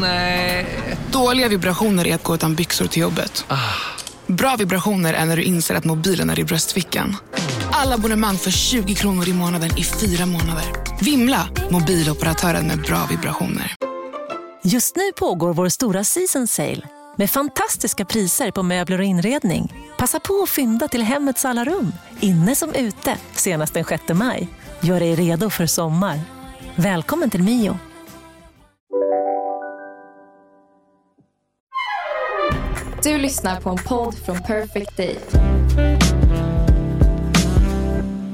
Nej. Dåliga vibrationer är att gå utan byxor till jobbet. Bra vibrationer är när du inser att mobilen är i bröstfickan. Alla abonnemang för 20 kronor i månaden i fyra månader. Vimla! Mobiloperatören med bra vibrationer. Just nu pågår vår stora season sale med fantastiska priser på möbler och inredning. Passa på att fynda till hemmets alla rum, inne som ute, senast den 6 maj. Gör dig redo för sommar. Välkommen till Mio. Du lyssnar på en podd från Perfect Day.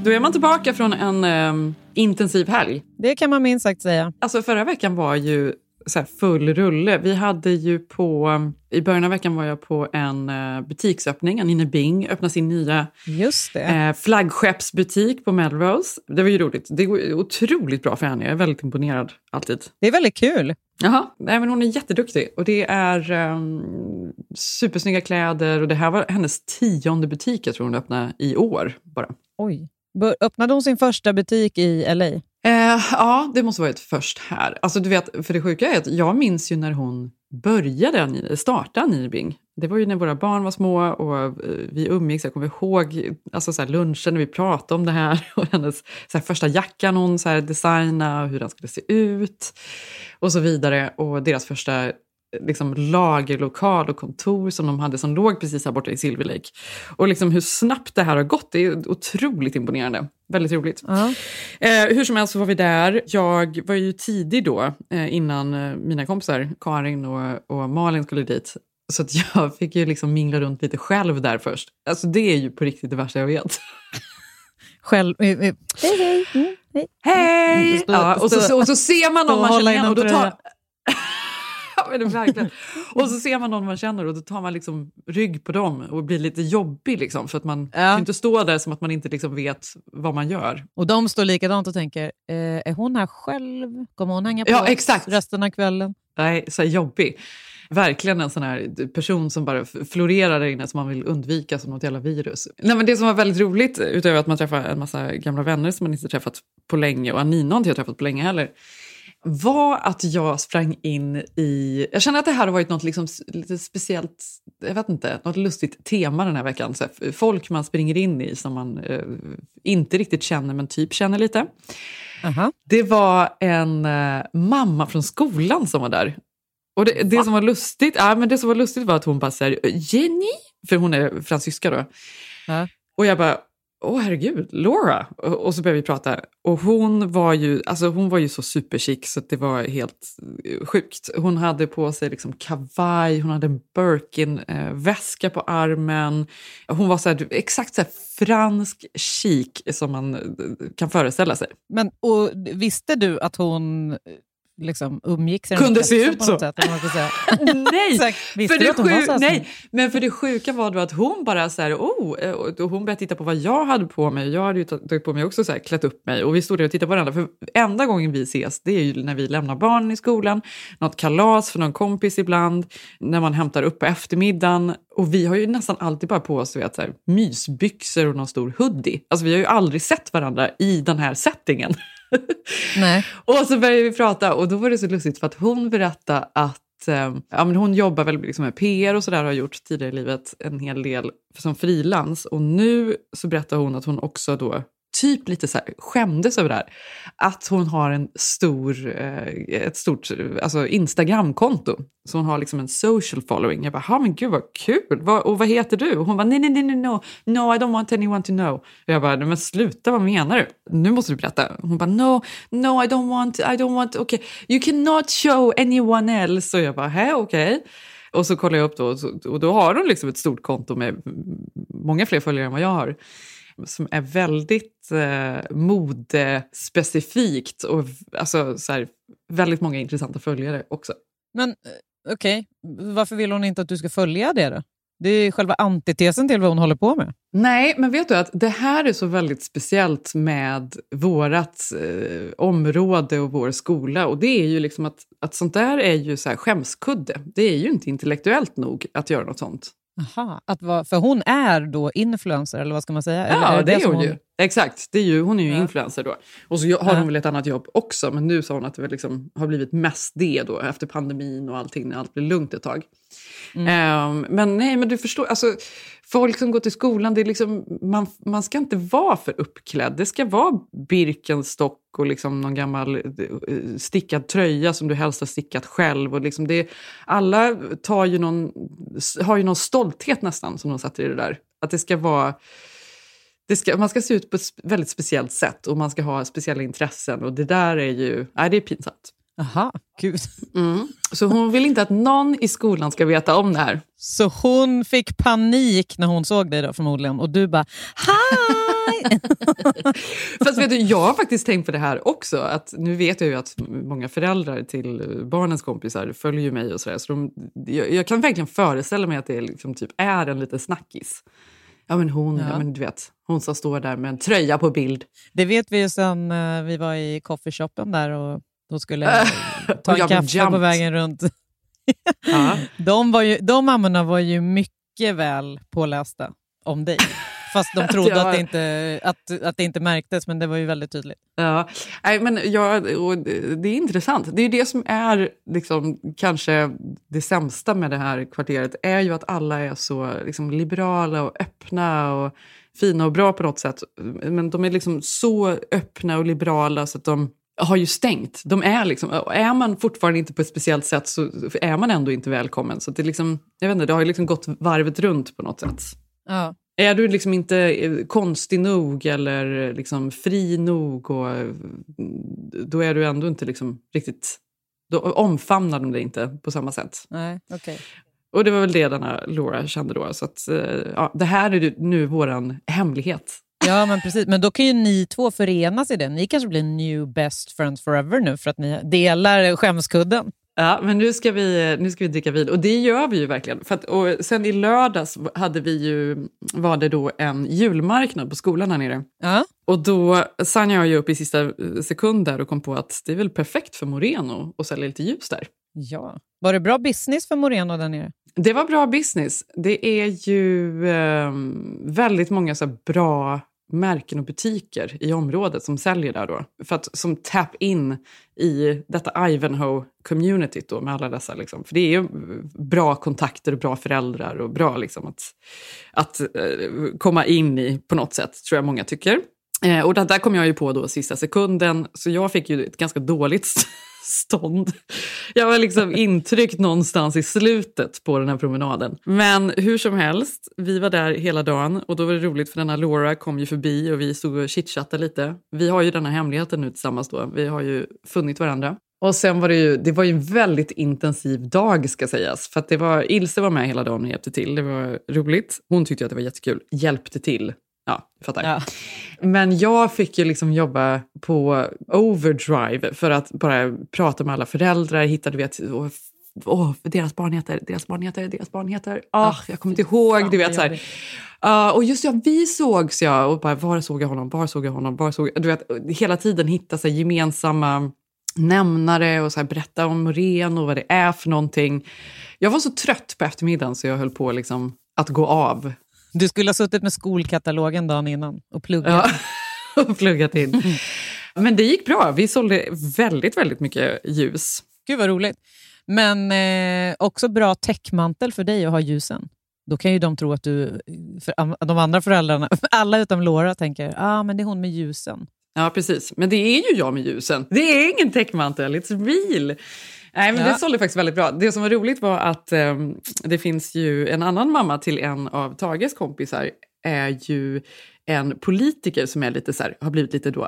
Då är man tillbaka från en eh, intensiv helg. Det kan man minst sagt säga. Alltså förra veckan var ju så full rulle. Vi hade ju på, I början av veckan var jag på en eh, butiksöppning. Anine Bing öppnar sin nya Just det. eh, flaggskeppsbutik på Melrose. Det var ju roligt. Det går otroligt bra för henne. Jag är väldigt imponerad alltid. Det är väldigt kul. Jaha, Nej, men hon är jätteduktig. Och det är um, supersnygga kläder. Och det här var hennes tionde butik jag tror hon öppnade i år bara. Oj. Öppnade hon sin första butik i LA? Eh, ja, det måste varit först här. Alltså, du vet, för det sjuka är att jag minns ju när hon började starta Nibing. Det var ju när våra barn var små och eh, vi umgicks. Jag kommer ihåg alltså, så här, lunchen när vi pratade om det här och hennes så här, första jackan hon så här, designade och hur den skulle se ut och så vidare. Och deras första liksom, lagerlokal och kontor som de hade som låg precis här borta i Silver Lake. Och liksom, hur snabbt det här har gått, det är otroligt imponerande. Väldigt roligt. Ja. Eh, hur som helst så var vi där. Jag var ju tidig då, eh, innan eh, mina kompisar Karin och, och Malin skulle dit. Så att jag fick ju liksom mingla runt lite själv där först. Alltså det är ju på riktigt det värsta jag vet. Själv... eh, eh, Hej, hej. Mm, hej. Ja, och, så, och så ser man någon man känner igen och då tar... men verkligen. Och så ser man någon man känner och då tar man liksom rygg på dem och blir lite jobbig. Liksom, för att man Ja. kan inte stå där som att man inte liksom vet vad man gör. Och de står likadant och tänker, eh, är hon här själv? Kommer hon hänga på Ja, exakt. resten av kvällen? Nej, så här jobbig. Verkligen en sån här person som bara florerar där inne som man vill undvika som något jävla virus. Nej, men det som var väldigt roligt, utöver att man träffar en massa gamla vänner som man inte träffat på länge, och Anina har inte jag träffat på länge heller, var att jag sprang in i... Jag känner att det här har varit något liksom lite speciellt, jag vet inte, något lustigt tema den här veckan. Så folk man springer in i som man eh, inte riktigt känner men typ känner lite. Aha. Det var en eh, mamma från skolan som var där. Och det, det som var lustigt ja, men det som var lustigt var att hon bara säger Jenny, för hon är fransyska då. Ja. Och jag bara, åh herregud, Laura. Och, och så började vi prata. Och hon var ju, alltså hon var ju så superchic så det var helt eh, sjukt. Hon hade på sig liksom kavaj, hon hade en Birkin-väska eh, på armen. Hon var så här, exakt så här fransk chic som man eh, kan föreställa sig. Men, och visste du att hon liksom umgicks Kunde se ut så. Sätt? Nej! För det så nej, men för det sjuka var då att hon bara så här, oh, eh, och hon började titta på vad jag hade på mig. Jag hade ju tagit på mig också så här, klätt upp mig och vi stod där och tittade på varandra. För enda gången vi ses det är ju när vi lämnar barnen i skolan, något kalas för någon kompis ibland, när man hämtar upp på eftermiddagen. Och vi har ju nästan alltid bara på oss vet, så här, mysbyxor och någon stor hoodie. Alltså vi har ju aldrig sett varandra i den här settingen. Nej. Och så började vi prata och då var det så lustigt för att hon berättade att eh, ja, men hon jobbar väl liksom med PR och sådär har gjort tidigare i livet en hel del som frilans och nu så berättar hon att hon också då typ lite så här skämdes över det här. Att hon har en stor, eh, ett stort alltså Instagramkonto. Så hon har liksom en social following. Jag bara, men gud vad kul! Vad, och vad heter du? Och hon bara, nej, nej, nej, nej, no, no, I don't want anyone to know. Och jag bara, "Nej, men sluta, vad menar du? Nu måste du berätta. Hon bara, no, no, I don't want, I don't want, okay, you cannot show anyone else. Och jag bara, hä, okej. Och så kollar jag upp då och, så, och då har hon liksom ett stort konto med många fler följare än vad jag har som är väldigt eh, modespecifikt och alltså, så här, väldigt många intressanta följare också. Men eh, okej, varför vill hon inte att du ska följa det då? Det är själva antitesen till vad hon håller på med. Nej, men vet du att det här är så väldigt speciellt med vårt eh, område och vår skola. Och det är ju liksom att, att sånt där är ju så här skämskudde. Det är ju inte intellektuellt nog att göra något sånt. Aha, att vara, för hon är då influencer, eller vad ska man säga? Ja, eller det är som hon ju. Exakt, det är ju, hon är ju Ja. influencer då. Och så har Ja. hon väl ett annat jobb också, men nu sa hon att det väl liksom har blivit mest det då efter pandemin och allting, när allt blir lugnt ett tag. Ehm, men nej, men du förstår, alltså, folk som går till skolan, det är liksom, man, man ska inte vara för uppklädd. Det ska vara Birkenstock och liksom någon gammal eh, stickad tröja som du helst har stickat själv. Och liksom det, alla tar ju någon, har ju någon stolthet nästan som de sätter i det där. Att det ska vara det ska, man ska se ut på ett väldigt speciellt sätt och man ska ha speciella intressen. Och det där är ju nej, det är pinsamt. Aha, gud. Så hon vill inte att någon i skolan ska veta om det här. Så hon fick panik när hon såg dig då förmodligen och du bara Hi! Fast vet du, jag har faktiskt tänkt på det här också. Att nu vet jag ju att många föräldrar till barnens kompisar följer ju mig och sådär. Så de, jag, jag kan verkligen föreställa mig att det liksom typ är en liten snackis. Ja men hon, ja. Ja. men du vet, hon som står där med en tröja på bild. Det vet vi ju sen eh, vi var i coffeeshopen där och då skulle jag ta en jag kaffe på vägen runt. De, var ju, de mammorna var ju mycket väl pålästa om dig. Fast de trodde jag- att, det inte, att, att det inte märktes, men det var ju väldigt tydligt. Ja, nej, men ja, och det är intressant. Det är det som är liksom, kanske det sämsta med det här kvarteret är ju att alla är så liksom, liberala och öppna och fina och bra på något sätt. Men de är liksom så öppna och liberala så att de har ju stängt. De är, liksom, är man fortfarande inte på ett speciellt sätt så är man ändå inte välkommen. Så det, liksom, jag vet inte, det har ju liksom gått varvet runt på något sätt. Ja. Är du liksom inte eh, konstig nog eller liksom fri nog och, eh, då är du ändå inte liksom riktigt... Då omfamnar de dig inte på samma sätt. Nej, okej. Och det var väl det denna Laura kände då. Så att, eh, ja, det här är nu våran hemlighet. Ja, men precis. Men då kan ju ni två förenas i det. Ni kanske blir new best friends forever nu för att ni delar skämskudden. Ja, men nu ska vi, nu ska vi dricka vin och det gör vi ju verkligen. För att, och sen i lördags hade vi ju, var det då en julmarknad på skolan här nere. Ja. Och då signade jag ju upp i sista sekund där och kom på att det är väl perfekt för Moreno att sälja lite ljus där. ja. Var det bra business för Moreno där nere? Det var bra business. Det är ju eh, väldigt många så bra märken och butiker i området som säljer där då. För att som tap in i detta Ivanhoe-communityt då med alla dessa. Liksom. För det är ju bra kontakter och bra föräldrar och bra liksom att, att eh, komma in i på något sätt, tror jag många tycker. Eh, och det där kom jag ju på då sista sekunden, så jag fick ju ett ganska dåligt st- stånd. Jag var liksom intryckt någonstans i slutet på den här promenaden. Men hur som helst, vi var där hela dagen och då var det roligt för denna Laura kom ju förbi och vi stod och chitchattade lite. Vi har ju denna hemligheten nu tillsammans då. Vi har ju funnit varandra. Och sen var det ju, det var ju en väldigt intensiv dag ska sägas. För att det var, Ilse var med hela dagen och hjälpte till. Det var roligt. Hon tyckte att det var jättekul. Hjälpte till. Ja, du fattar. Ja. Men jag fick ju liksom jobba på overdrive för att bara prata med alla föräldrar, hitta, du vet, åh, åh, deras barn heter, deras barn heter, deras barn heter. Ah, jag kommer inte ihåg, du vet så här. Ja, och just ja, vi sågs ja, och bara var såg jag honom, var såg jag honom, var såg jag, du vet, hela tiden hitta så här, gemensamma nämnare och så här, berätta om Moreno och vad det är för någonting. Jag var så trött på eftermiddagen så jag höll på liksom att gå av. Du skulle ha suttit med skolkatalogen dagen innan och pluggat. Ja, och pluggat in. Men det gick bra. Vi sålde väldigt, väldigt mycket ljus. Gud vad roligt. Men eh, också bra täckmantel för dig att ha ljusen. Då kan ju de tro att du, för de andra föräldrarna, alla utom Laura tänker ah, men det är hon med ljusen. Ja, precis. Men det är ju jag med ljusen. Det är ingen täckmantel, it's real. Nej, men Ja. det sålde faktiskt väldigt bra. Det som var roligt var att ehm, det finns ju en annan mamma till en av Tages kompisar är ju en politiker som är lite så här, har blivit lite då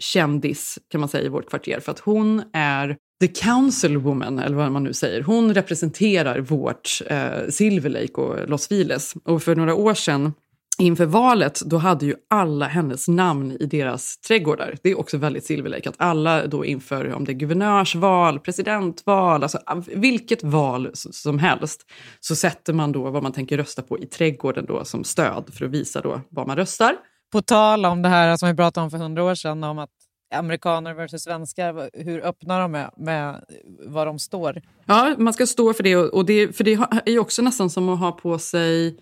halvkändis kan man säga i vårt kvarter. För att hon är the councilwoman, eller vad man nu säger. Hon representerar vårt eh, Silver Lake och Los Viles. Och för några år sedan inför valet då hade ju alla hennes namn i deras trädgårdar. Det är också väldigt Silver Lake, att alla då inför om det är guvernörsval, presidentval, alltså vilket val som helst så sätter man då vad man tänker rösta på i trädgården då som stöd för att visa då vad man röstar. På tal om det här som vi pratade om för hundra år sedan, om att amerikaner versus svenskar, hur öppna de är med var de står. Ja, man ska stå för det. Och det för det är ju också nästan som att ha på sig...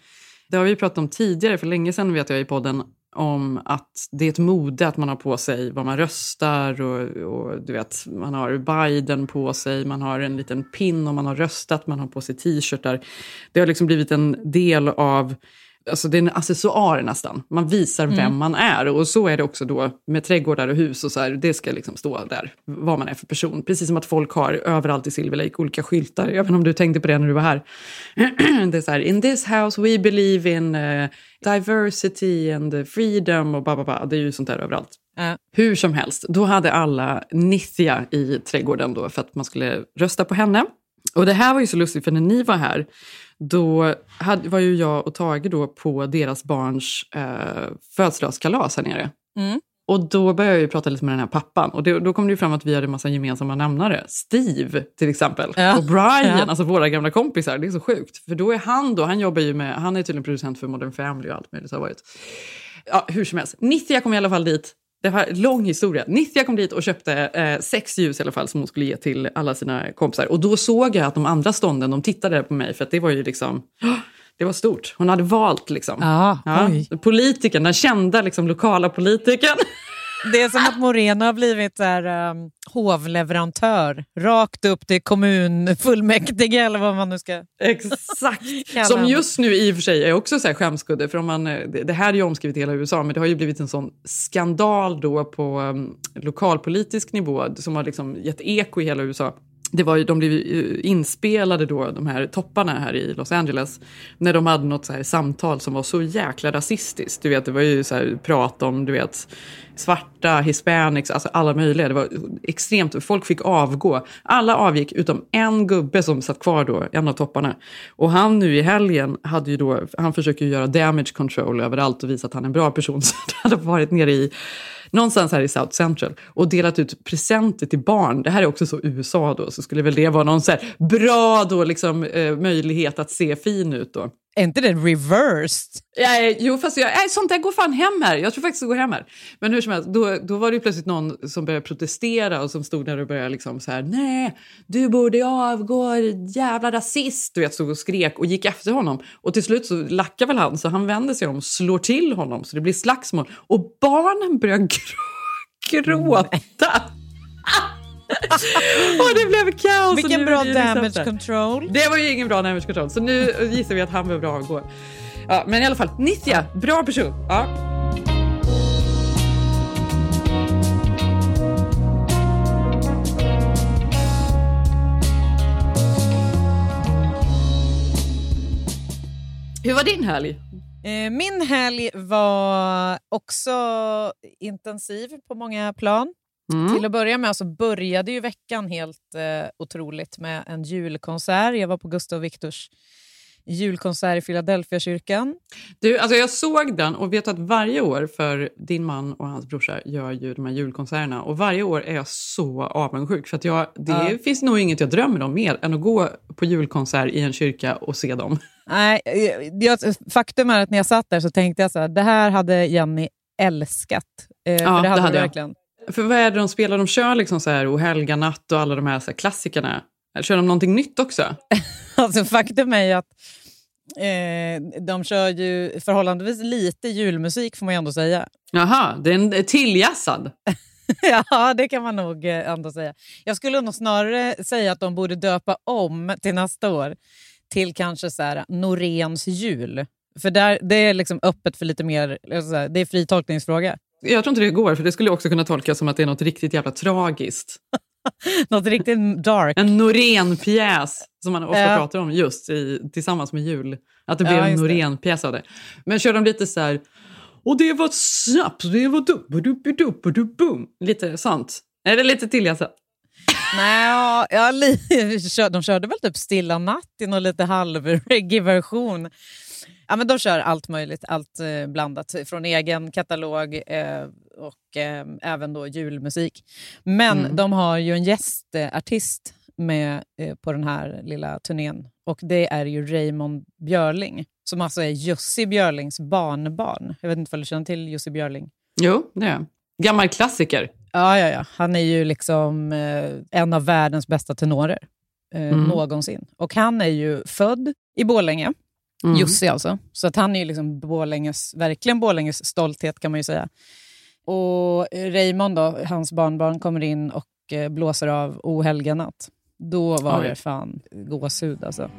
Det har vi pratat om tidigare, för länge sedan vet jag i podden, om att det är ett mode att man har på sig vad man röstar och, och du vet, man har Biden på sig, man har en liten pin om man har röstat, man har på sig t-shirtar. Det har liksom blivit en del av Alltså det är en accessoar nästan. Man visar mm. vem man är. Och så är det också då med trädgårdar och hus. och så här, Det ska liksom stå där, vad man är för person. Precis som att folk har överallt i Silver Lake olika skyltar. Jag vet inte om du tänkte på det när du var här. det är så här, in this house we believe in uh, diversity and freedom och ba, ba, ba. Det är ju sånt där överallt. Äh. Hur som helst, då hade alla Nithya i trädgården då för att man skulle rösta på henne. Och det här var ju så lustigt för när ni var här då hade, var ju jag och Tage då på deras barns eh, födelsedagskalas här nere. Mm. Och då började jag prata lite med den här pappan och det, då kom det fram att vi hade en massa gemensamma nämnare. Steve till exempel ja. och Brian, ja. alltså våra gamla kompisar. Det är så sjukt. För då är han då, han jobbar ju med, han är tydligen producent för Modern Family och allt möjligt. Har varit. Ja, hur som helst, Nithya kom i alla fall dit det var en lång historia. Nithya kom dit och köpte eh, sex ljus i alla fall som hon skulle ge till alla sina kompisar. Och då såg jag att de andra stånden de tittade på mig för att det var ju liksom... Det var stort. Hon hade valt liksom. Ah, ja, politikern, den kända liksom, lokala politikern. Det är som att Moreno har blivit där, um, hovleverantör, rakt upp till kommunfullmäktige eller vad man nu ska Exakt! Som just nu i och för sig är också så här skämskudde. För om man, eh, det här är ju omskrivet i hela USA, men det har ju blivit en sån skandal då på um, lokalpolitisk nivå som har liksom gett eko i hela USA det var ju, de blev eh, inspelade då, de här topparna här i Los Angeles, när de hade något så här samtal som var så jäkla rasistiskt. Du vet, det var ju så här prat om, du vet, svarta, hispanics, alltså alla möjliga. Det var extremt, folk fick avgå. Alla avgick utom en gubbe som satt kvar då, en av topparna. Och han nu i helgen hade ju då, han försöker ju göra damage control överallt och visa att han är en bra person. Så han hade varit nere i någonstans här i South Central och delat ut presenter till barn. Det här är också så USA då, så skulle väl det vara någon så bra då liksom, eh, möjlighet att se fin ut då. Är inte det reversed? Ja, jo, fast jag, nej, sånt där går fan hem här. Jag tror faktiskt det går hem här. Men hur som helst, då, då var det plötsligt någon som började protestera och som stod där och började liksom så här, nej, du borde avgå, jävla rasist. Du vet, stod och skrek och gick efter honom. Och till slut så lackar väl han, så han vänder sig om och slår till honom så det blir slagsmål. Och barnen börjar gr gråta. och det blev kaos. Vilken bra damage control. Det var ju ingen bra damage control. Så nu gissar vi att han behöver avgå. Ja, men i alla fall, Nithya, bra person. Ja. Hur var din helg? Eh, min helg var också intensiv på många plan. Mm. Till att börja med så började ju veckan helt eh, otroligt med en julkonsert. Jag var på Gustav Viktors julkonsert i Philadelphia-kyrkan. Du, alltså jag såg den och vet att varje år, för din man och hans brorsa gör ju de här julkonserterna och varje år är jag så avundsjuk för att jag, det ja. finns nog inget jag drömmer om mer än att gå på julkonsert i en kyrka och se dem. Nej, jag, faktum är att när jag satt där så tänkte jag så här, det här hade Jenny älskat. Eh, ja, det hade, det hade verkligen. För vad är det de spelar? De kör liksom så här O helga natt och alla de här, så här klassikerna. Eller kör de någonting nytt också? alltså faktum är ju att eh, de kör ju förhållandevis lite julmusik får man ju ändå säga. Jaha, det är en tilljassad. ja, det kan man nog eh, ändå säga. Jag skulle nog snarare säga att de borde döpa om till nästa år till kanske så här, Norens jul. För där, det är liksom öppet för lite mer, det är fri tolkningsfråga. Jag tror inte det går, för det skulle också kunna tolkas som att det är något riktigt jävla tragiskt. något riktigt dark. En Norén-pjäs som man ofta ja. pratar om just i, tillsammans med jul. Att det blev ja, en Norén-pjäs av det. Men kör de lite så här... Och det var snabbt, det var dupp-dupp-dupp-dupp-bum. Lite sånt. Det lite till alltså? Nej, ja, de körde väl typ Stilla natt i någon lite halv-reggae-version. Ja, men de kör allt möjligt, allt eh, blandat från egen katalog eh, och eh, även då julmusik. Men mm. de har ju en gästartist med eh, på den här lilla turnén och det är ju Raymond Björling som alltså är Jussi Björlings barnbarn. Jag vet inte om du känner till Jussi Björling? Jo, det är Gammal klassiker. Ja, ja, ja. Han är ju liksom eh, en av världens bästa tenorer eh, mm. någonsin. Och han är ju född i Borlänge Mm. Jussi alltså. Så att han är ju liksom Borlänges, verkligen Borlänges stolthet kan man ju säga. Och Raymond, då, hans barnbarn, kommer in och eh, blåser av O helga natt. Då var Oj. det fan gåshud alltså.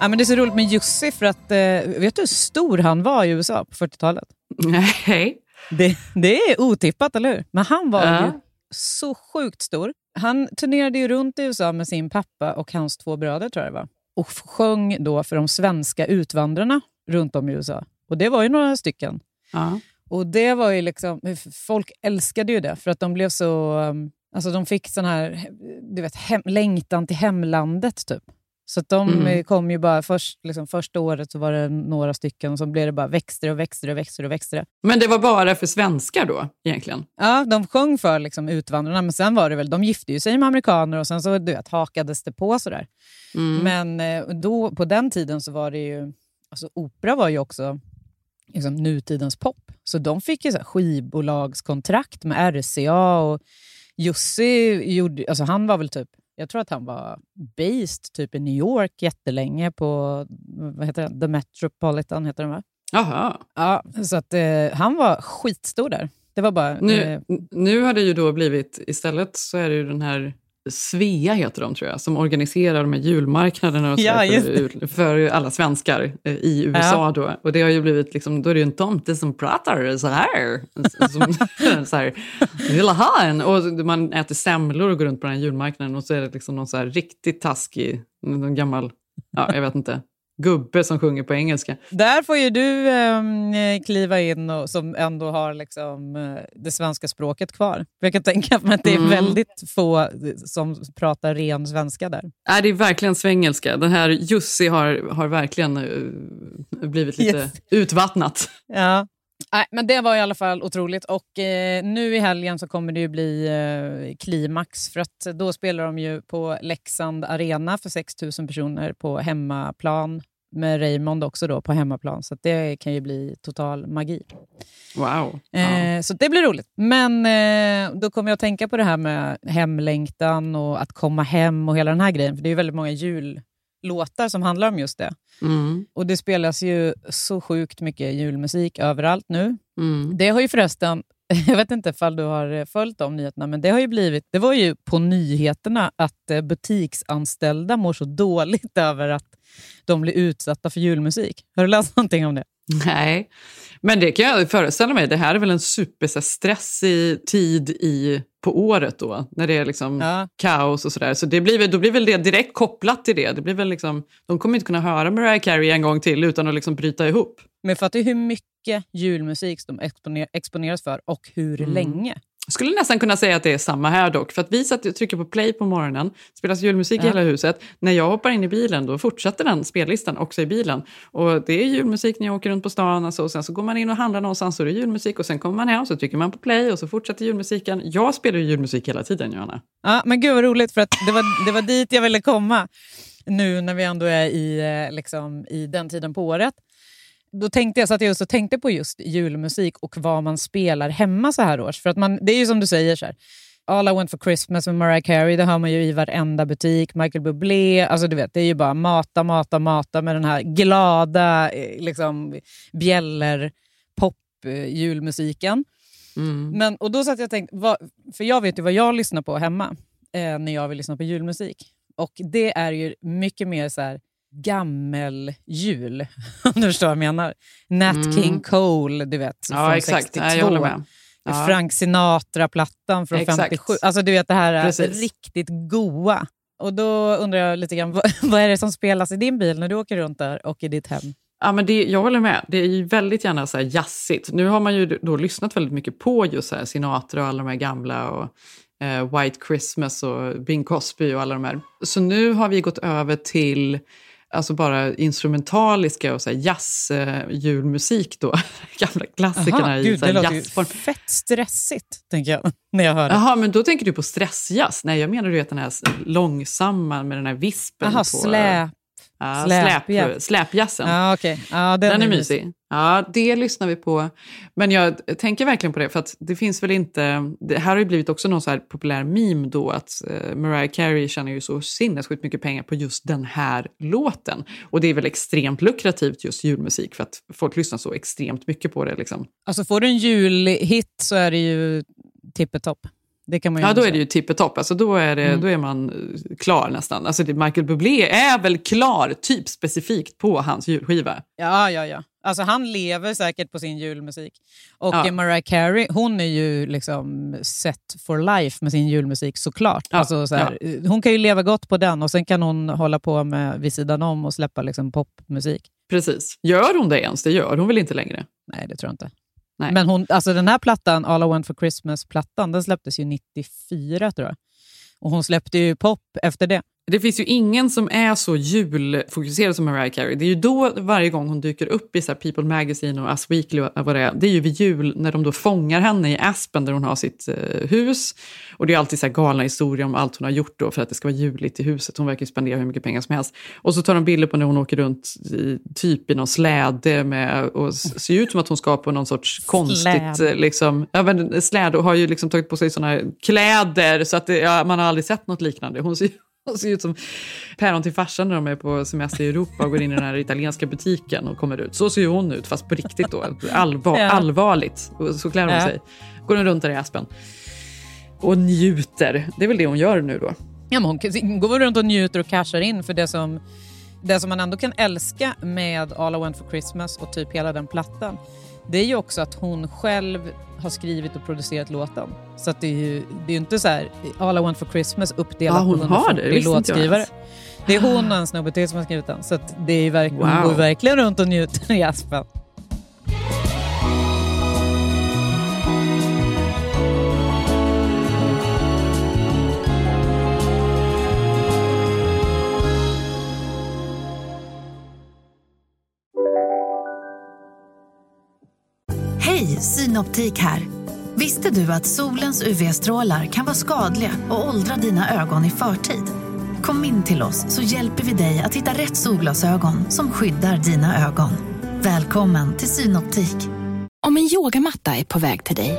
Ja, men det är så roligt med Jussi för att, eh, vet du hur stor han var i USA på 40-talet? Nej. Det, det är otippat, eller hur? Men han var ja. ju så sjukt stor. Han turnerade ju runt i USA med sin pappa och hans två bröder, tror jag det var. Och sjöng då för de svenska utvandrarna runt om i USA. Och det var ju några stycken. Ja. Och det var ju liksom, Folk älskade ju det, för att de blev så... Um, alltså de fick sån här du vet, hem, längtan till hemlandet, typ. Så de mm. kom ju bara först, liksom, första året så var det några stycken och så blev det bara växte och växte och växte och växte. Men det var bara för svenskar då egentligen? Ja, de sjöng för liksom, utvandrarna men sen var det väl, de gifte ju sig med amerikaner och sen så du vet, hakades det på sådär. Mm. Men eh, då, på den tiden så var det ju, alltså opera var ju också liksom, nutidens pop. Så de fick ju så här, skivbolagskontrakt med RCA och Jussi gjorde, alltså han var väl typ jag tror att han var based typ i New York jättelänge på vad heter det? The Metropolitan. Heter den, va? Jaha. Ja, så att, eh, han var skitstor där. Det var bara... Nu, eh, nu har det ju då blivit, istället så är det ju den här Svea heter de tror jag, som organiserar de här julmarknaderna och så ja, för, för, alla svenskar eh, i USA. Ja. Då. Och det har ju blivit, liksom, då är det ju en tomte som pratar så här. Som, så här vill ha en? Och man äter semlor och går runt på den här julmarknaden och så är det liksom någon så här riktigt taskig, någon gammal, ja jag vet inte, gubbe som sjunger på engelska. Där får ju du eh, kliva in och, som ändå har liksom, eh, det svenska språket kvar. Jag kan tänka mig att det är mm. väldigt få som pratar ren svenska där. Äh, det är verkligen svengelska. Den här Jussi har, har verkligen uh, blivit lite yes. utvattnat. Ja. Nej, men det var i alla fall otroligt. Och eh, Nu i helgen så kommer det ju bli eh, klimax. För att Då spelar de ju på Leksand Arena för 6 000 personer på hemmaplan med Raymond också då på hemmaplan. Så det kan ju bli total magi. Wow. Eh, Så det blir roligt. Men eh, då kommer jag att tänka på det här med hemlängtan och att komma hem och hela den här grejen. För det är ju väldigt många jullåtar som handlar om just det. Mm. Och det spelas ju så sjukt mycket julmusik överallt nu. Mm. Det har ju förresten, jag vet inte ifall du har följt de nyheterna, men det har ju blivit, det var ju på nyheterna att eh, butiksanställda mår så dåligt över att de blir utsatta för julmusik. Har du läst någonting om det? Nej, men det kan jag föreställa mig. Det här är väl en superstressig tid i, på året då, när det är liksom ja. kaos och sådär. Så det blir, då blir väl det direkt kopplat till det. det blir väl liksom, de kommer inte kunna höra Mariah Carey en gång till utan att liksom bryta ihop. Men fattar hur mycket julmusik de exponer, exponeras för och hur mm. länge. Jag skulle nästan kunna säga att det är samma här dock. För att vi satt och trycker på play på morgonen, spelas julmusik ja. i hela huset. När jag hoppar in i bilen då fortsätter den spellistan också i bilen. Och det är julmusik när jag åker runt på stan. Alltså, och sen så går man in och handlar någonstans det är julmusik. Och sen kommer man hem och så trycker man på play och så fortsätter julmusiken. Jag spelar ju julmusik hela tiden, Johanna. Ja, men gud vad roligt, för att det var, det var dit jag ville komma. Nu när vi ändå är i, eh, liksom, i den tiden på året då tänkte jag, så att jag just och tänkte på just julmusik och vad man spelar hemma så här års. För att man, det är ju som du säger, så här, All I want for Christmas med Mariah Carey, det hör man ju i varenda butik. Michael Bublé, alltså du vet, det är ju bara mata, mata, mata med den här glada eh, liksom, bjäller pop eh, julmusiken. Mm. Men, och då satt jag och tänkte, vad, för jag vet ju vad jag lyssnar på hemma eh, när jag vill lyssna på julmusik. Och det är ju mycket mer så här, gammel-jul. Om du förstår vad jag menar. Nat mm. King Cole, du vet, ja, från exakt. 62. Nej, jag håller med. Ja. Frank Sinatra-plattan från exakt. 57. Alltså du vet det här Precis. riktigt goa. Och då undrar jag lite grann, vad, vad är det som spelas i din bil när du åker runt där och i ditt hem? Ja, men det, jag håller med. Det är ju väldigt gärna så här jazzigt. Nu har man ju då lyssnat väldigt mycket på just så här Sinatra och alla de här gamla och eh, White Christmas och Bing Crosby och alla de här. Så nu har vi gått över till alltså bara instrumentaliska och så här jazz, eh, julmusik då. Gamla klassikerna Aha, i gud, så det här låter ju jazzform. fett stressigt, tänker jag, när jag hör det. Jaha, men då tänker du på stressjazz? Nej, jag menar du vet den här långsamma med den här vispen. Jaha, släp. Ja, släp, släpjazzen. Ja, okej. Ja, den, Den är mysig. Ja, det lyssnar vi på. Men jag tänker verkligen på det, för att det finns väl inte... Det här har ju blivit också någon så här populär meme då, att eh, Mariah Carey tjänar ju så sinnessjukt mycket pengar på just den här låten. Och det är väl extremt lukrativt just julmusik, för att folk lyssnar så extremt mycket på det. Liksom. Alltså får du en julhit så är det ju tippetopp. Det kan man Ja, då är det ju tippetopp. Alltså, då, är det, Mm. då är man eh, klar nästan. Alltså, det, Michael Bublé är väl klar, typ specifikt på hans julskiva. Ja, ja, ja. Alltså han lever säkert på sin julmusik. Och Ja. eh, Mariah Carey, hon är ju liksom set for life med sin julmusik såklart. Ja, Alltså, så här, Hon kan ju leva gott på den och sen kan hon hålla på med vid sidan om och släppa liksom popmusik. Precis. Gör hon det ens? Det gör hon väl inte längre? Nej, det tror jag inte. Nej. Men hon, alltså den här plattan, All I Want For Christmas-plattan, den släpptes ju 94 tror jag. Och hon släppte ju pop efter det. Det finns ju ingen som är så julfokuserad som Mariah Carey. Det är ju då varje gång hon dyker upp i så People Magazine och Us Weekly och vad det är. Det är ju vid jul när de då fångar henne i Aspen där hon har sitt eh, hus. Och det är alltid så här galna historier om allt hon har gjort då för att det ska vara juligt i huset. Hon verkar ju spendera hur mycket pengar som helst. Och så tar de bilder på när hon åker runt i, typ i någon släde med, och ser ut som att hon ska på någon sorts konstigt... Släde. eh, Liksom, ja, men släde och har ju liksom tagit på sig såna kläder så att det, ja, man har aldrig sett något liknande. Hon ser, hon ser ut som päron till farsan när de är på semester i Europa och går in i den här italienska butiken och kommer ut. Så ser ju hon ut, fast på riktigt då. Allvar, Ja. Allvarligt. Så klär hon Ja. sig. Går hon runt där i Aspen. Och njuter. Det är väl det hon gör nu då. Ja, men hon går runt och njuter och cashar in för det som, det som man ändå kan älska med All I Want For Christmas och typ hela den plattan. Det är ju också att hon själv har skrivit och producerat låten. Så att det är ju det är inte så här All I Want For Christmas uppdelat Ja, hon på har det. 140 Det låtskrivare. Det är hon och en snubbe till som har skrivit den. Så det är verk- hon Wow. går verkligen runt och njuter i Aspen. Synoptik här. Visste du att solens UV-strålar kan vara skadliga och åldra dina ögon i förtid? Kom in till oss så hjälper vi dig att hitta rätt solglasögon som skyddar dina ögon. Välkommen till Synoptik. Om en yogamatta är på väg till dig,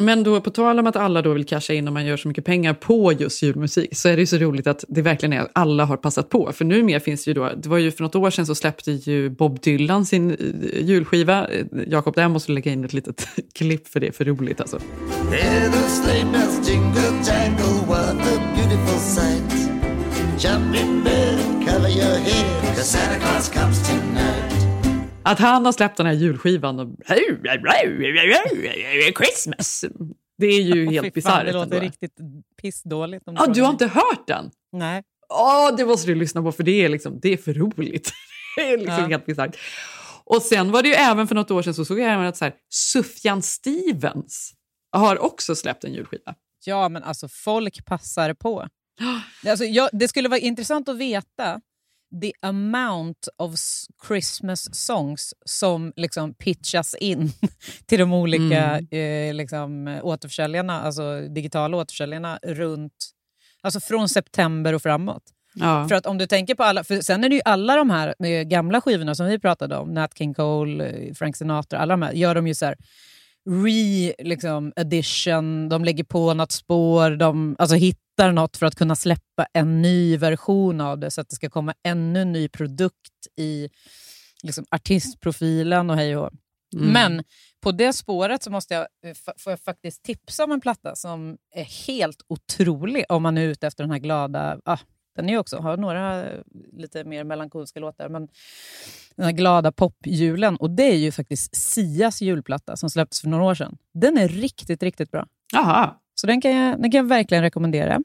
Men då på tal om att alla då vill casha in och man gör så mycket pengar på just julmusik så är det ju så roligt att det verkligen är att alla har passat på. För numera finns det ju då, det var ju för något år sedan så släppte ju Bob Dylan sin eh, julskiva. Eh, Jakob, där måste du lägga in ett litet klipp för det är för roligt alltså. Jingle jangle, what a beautiful sight. Jump in bed, cover your head, 'cause Santa Claus comes tonight. Att han har släppt den här julskivan och... Christmas! Det är ju Fy helt bisarrt. Det låter ändå. riktigt pissdåligt. Om frågar du har mig. inte hört den? Nej. Åh, det måste du lyssna på för det är, liksom, det är för roligt. det är liksom Ja. helt bisarrt. Och sen var det ju även för något år sedan så såg jag även att så här, Sufjan Stevens har också släppt en julskiva. Ja, men alltså folk passar på. Alltså, jag, det skulle vara intressant att veta the amount of Christmas songs som liksom pitchas in till de olika eh, liksom, återförsäljarna, alltså digitala återförsäljarna runt, alltså från september och framåt. Ja. För att om du tänker på alla, för sen är det ju alla de här eh, gamla skivorna som vi pratade om, Nat King Cole, eh, Frank Sinatra, alla de här, gör de ju så här re liksom, de lägger på något spår, de, alltså hit, hittar något för att kunna släppa en ny version av det så att det ska komma ännu ny produkt i liksom, artistprofilen och hej och. Mm. Men på det spåret så måste jag, eh, får jag faktiskt tipsa om en platta som är helt otrolig om man är ute efter den här glada... Ah, den är också, har några eh, lite mer melankoliska låtar, men den här glada popjulen. Och det är ju faktiskt Sias julplatta som släpptes för några år sedan. Den är riktigt, riktigt bra. Jaha. Så den kan jag, den kan jag verkligen rekommendera.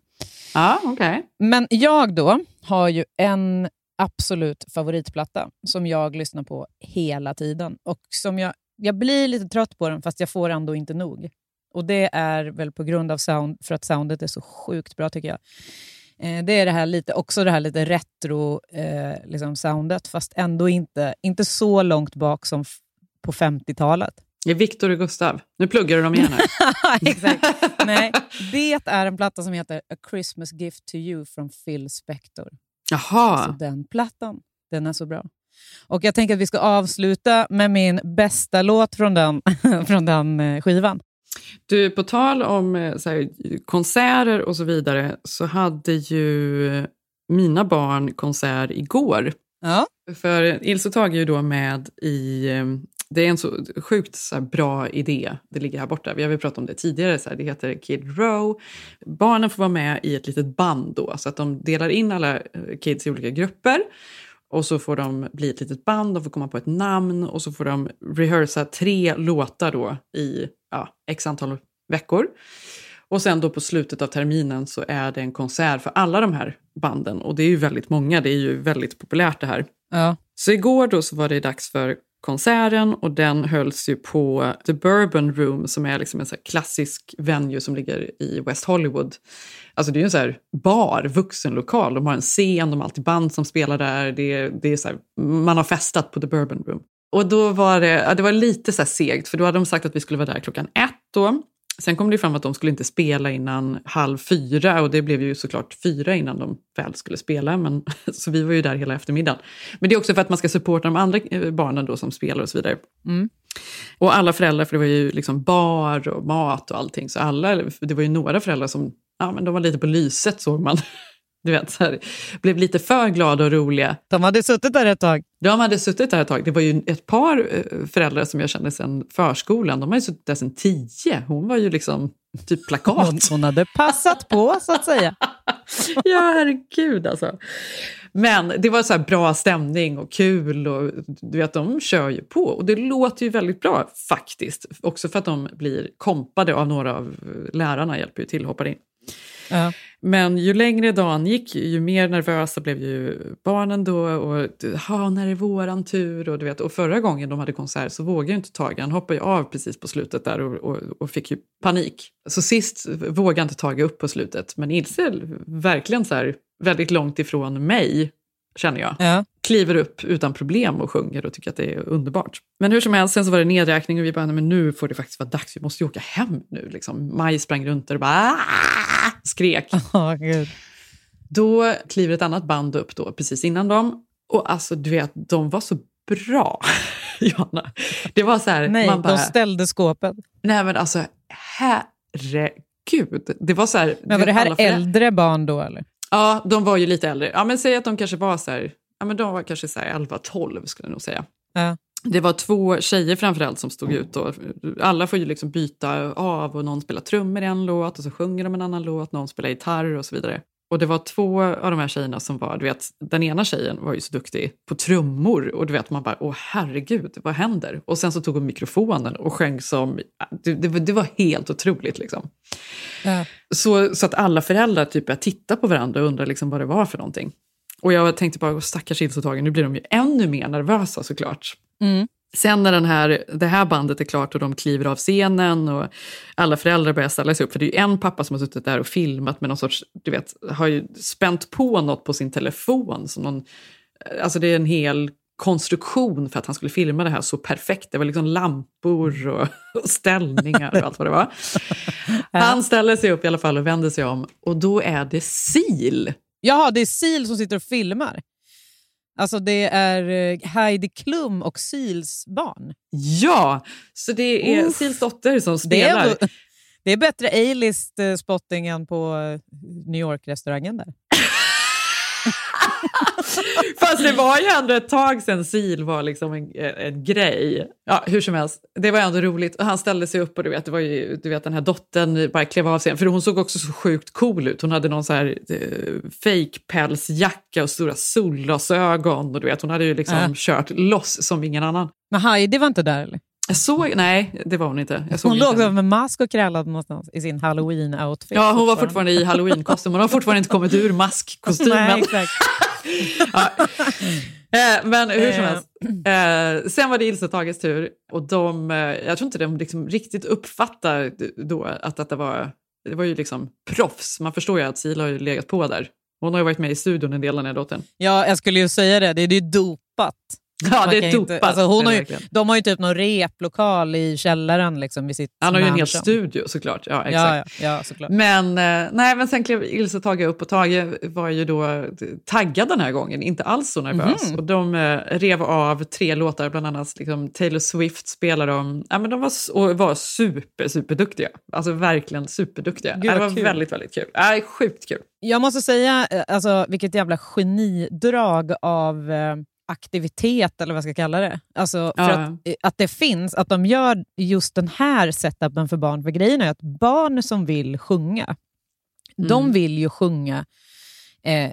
Ja, okej. Men jag då har ju en absolut favoritplatta som jag lyssnar på hela tiden. Och som jag, jag blir lite trött på den, fast jag får ändå inte nog. Och Det är väl på grund av sound, för att soundet är så sjukt bra tycker jag. Eh, det är det här lite, också det här lite retro eh, liksom soundet, fast ändå inte, inte så långt bak som på 50-talet. Det är Viktor och Gustav. Nu pluggar du dem igen här. Exakt. Nej, det är en platta som heter A Christmas Gift to You från Phil Spector. Jaha. Så den plattan, den är så bra. Och jag tänker att vi ska avsluta med min bästa låt från den, från den eh, skivan. Du, på tal om eh, här, konserter och så vidare så hade ju mina barn konsert igår. Ja. För Ilse och Tage är ju då med i... Det är en så sjukt så här, bra idé. Det ligger här borta. Vi har väl pratat om det tidigare. Så här, det heter Kid Row. Barnen får vara med i ett litet band då. Så att de delar in alla eh, kids i olika grupper. Och så får de bli ett litet band, de får komma på ett namn och så får de rehearsa tre låtar då i ja, x antal veckor. Och sen då på slutet av terminen så är det en konsert för alla de här banden. Och det är ju väldigt många, det är ju väldigt populärt det här. Ja. Så igår då så var det dags för konserten och den hölls ju på The Bourbon Room som är liksom en så här klassisk venue som ligger i West Hollywood. Alltså det är ju en så här bar, vuxenlokal. De har en scen, de har alltid band som spelar där. Det, är- det är så här, man har festat på The Bourbon Room. Och då var det, det var lite så här segt, för då hade de sagt att vi skulle vara där klockan ett då. Sen kom det fram att de skulle inte spela innan halv fyra och det blev ju såklart fyra innan de väl skulle spela. Men, så vi var ju där hela eftermiddagen. Men det är också för att man ska supporta de andra eh, barnen då som spelar och så vidare. Mm. Och alla föräldrar, för det var ju liksom bar och mat och allting, så alla, det var ju några föräldrar som ja, men de var lite på lyset såg man. Du vet, så här, blev lite för glada och roliga. De hade suttit där ett tag. De hade suttit där ett tag. Det var ju ett par eh, föräldrar som jag kände sedan förskolan. De har ju suttit där sedan tio. Hon var ju liksom typ plakat. Hon, hon hade passat på, så att säga. ja, herregud alltså. Men det var så här bra stämning och kul och du vet, de kör ju på. Och det låter ju väldigt bra faktiskt. Också för att de blir kompade av några av lärarna, hjälper ju till, hoppar in. Ja. Men ju längre dagen gick, ju mer nervösa blev ju barnen då. Och ha, när är våran tur? Och, du vet, och förra gången de hade konsert så vågade ju inte Tage. Han hoppade ju av precis på slutet där och, och, och fick ju panik. Så sist vågade inte Tage upp på slutet. Men Ilse verkligen så här, väldigt långt ifrån mig, känner jag. Ja. Kliver upp utan problem och sjunger och tycker att det är underbart. Men hur som helst, sen så var det nedräkning och vi bara, "Nej, men nu får det faktiskt vara dags, vi måste ju åka hem nu. Liksom. Maj sprang runt där och bara "Ah!" Skrek. Åh, Gud. Då kliver ett annat band upp då, precis innan dem. Och alltså, du vet, de var så bra, Johanna. Det var så här, Nej, man bara, de ställde skåpet. nej men alltså, herregud. Det var så här, Men var det här äldre barn då? eller? Ja, de var ju lite äldre. Ja, men säg att de kanske var så här, ja men de var kanske så här 11-12 skulle jag nog säga. Ja. Det var två tjejer framförallt som stod ut. Och alla får ju liksom byta av och någon spelar trummor i en låt och så sjunger de en annan låt, någon spelar gitarr och så vidare. Och det var två av de här tjejerna som var, du vet, den ena tjejen var ju så duktig på trummor och du vet man bara, åh herregud, vad händer? Och sen så tog hon mikrofonen och sjöng som, det, det, var- det var helt otroligt liksom. Ja. Så, så att alla föräldrar typ började titta på varandra och undra liksom vad det var för någonting. Och jag tänkte bara, "Åh, stackars Tage, nu blir de ju ännu mer nervösa såklart. Mm. Sen när den här, det här bandet är klart och de kliver av scenen och alla föräldrar börjar ställa sig upp, för det är ju en pappa som har suttit där och filmat med någon sorts, du vet, har ju spänt på något på sin telefon. Som någon, alltså det är en hel konstruktion för att han skulle filma det här så perfekt. Det var liksom lampor och, och ställningar och allt vad det var. Han ställer sig upp i alla fall och vänder sig om och då är det sil. Jaha, det är Sil som sitter och filmar. Alltså det är eh, Heidi Klum och Sils barn. Ja, så det är Uff. Sils dotter som Det är, spelar. Det är bättre A-list eh, spotting än på eh, New York-restaurangen där. Fast det var ju ändå ett tag sedan sil var liksom en, en grej. Ja, hur som helst, det var ändå roligt. Och han ställde sig upp och du vet, det var ju, du vet den här dottern bara klev av scenen. För hon såg också så sjukt cool ut. Hon hade någon så här eh, fake pälsjacka och stora solglasögon. Och du vet, hon hade ju liksom Äh. kört loss som ingen annan. Men Heidi var inte där eller? Jag såg, nej, det var hon inte. Hon låg där med mask och krälade någonstans i sin halloween-outfit. Ja, hon var fortfarande i halloween-kostym. Hon har fortfarande inte kommit ur maskkostymen. Nej, exakt. Eh, men hur som Eh. helst. Eh, sen var det Ilse och Tages tur och de, jag tror inte de liksom riktigt uppfattar då att detta var, det var ju liksom proffs. Man förstår ju att Sila har ju legat på där. Hon har ju varit med i studion en del den här dottern. Ja, jag skulle ju säga det. Det är ju dopat. Ja, det är dopat. Alltså hon har ju, de har ju typ någon replokal i källaren liksom, vid sitt Han har ju en hel studio såklart. Ja, exakt. Ja, ja, ja, såklart. Men, eh, nej, men sen klev Ilse och Tage upp och Tage var ju då taggad den här gången, inte alls så nervös. Mhm. Och de eh, rev av tre låtar, bland annat liksom, Taylor Swift spelade de. Ja, men de var, och var super, superduktiga. Alltså verkligen superduktiga. Gud, det var kul. väldigt, väldigt kul. Ja, sjukt kul. Jag måste säga eh, alltså, vilket jävla genidrag av eh, aktivitet, eller vad jag ska kalla det. Alltså, för Ja. att, eh, att det finns, att de gör just den här setupen för barn. För grejen är att barn som vill sjunga, de Mm. vill ju sjunga eh,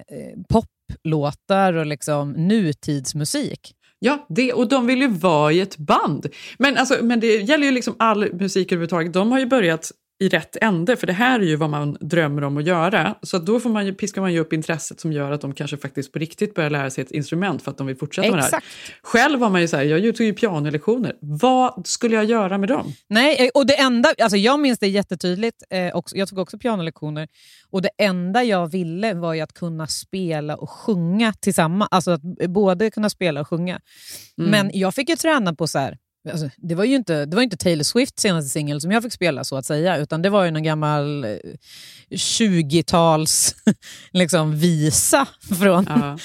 poplåtar och liksom nutidsmusik. Ja, det, och de vill ju vara i ett band. Men, alltså, men det gäller ju liksom all musik överhuvudtaget. De har ju börjat i rätt ände, för det här är ju vad man drömmer om att göra. Så då får man ju, piskar man ju upp intresset som gör att de kanske faktiskt på riktigt börjar lära sig ett instrument för att de vill fortsätta med det här. Exakt. Själv var man ju så här, jag tog ju pianolektioner. Vad skulle jag göra med dem? Nej, eh, och det enda, alltså jag minns det jättetydligt. Eh, också, jag tog också pianolektioner. Och det enda jag ville var ju att kunna spela och sjunga tillsammans. Alltså att både kunna spela och sjunga. Mm. Men jag fick ju träna på så här. Alltså, det, var ju inte, det var ju inte Taylor Swifts senaste singel som jag fick spela så att säga. Utan det var ju någon gammal eh, 20-tals liksom, visa från, Ja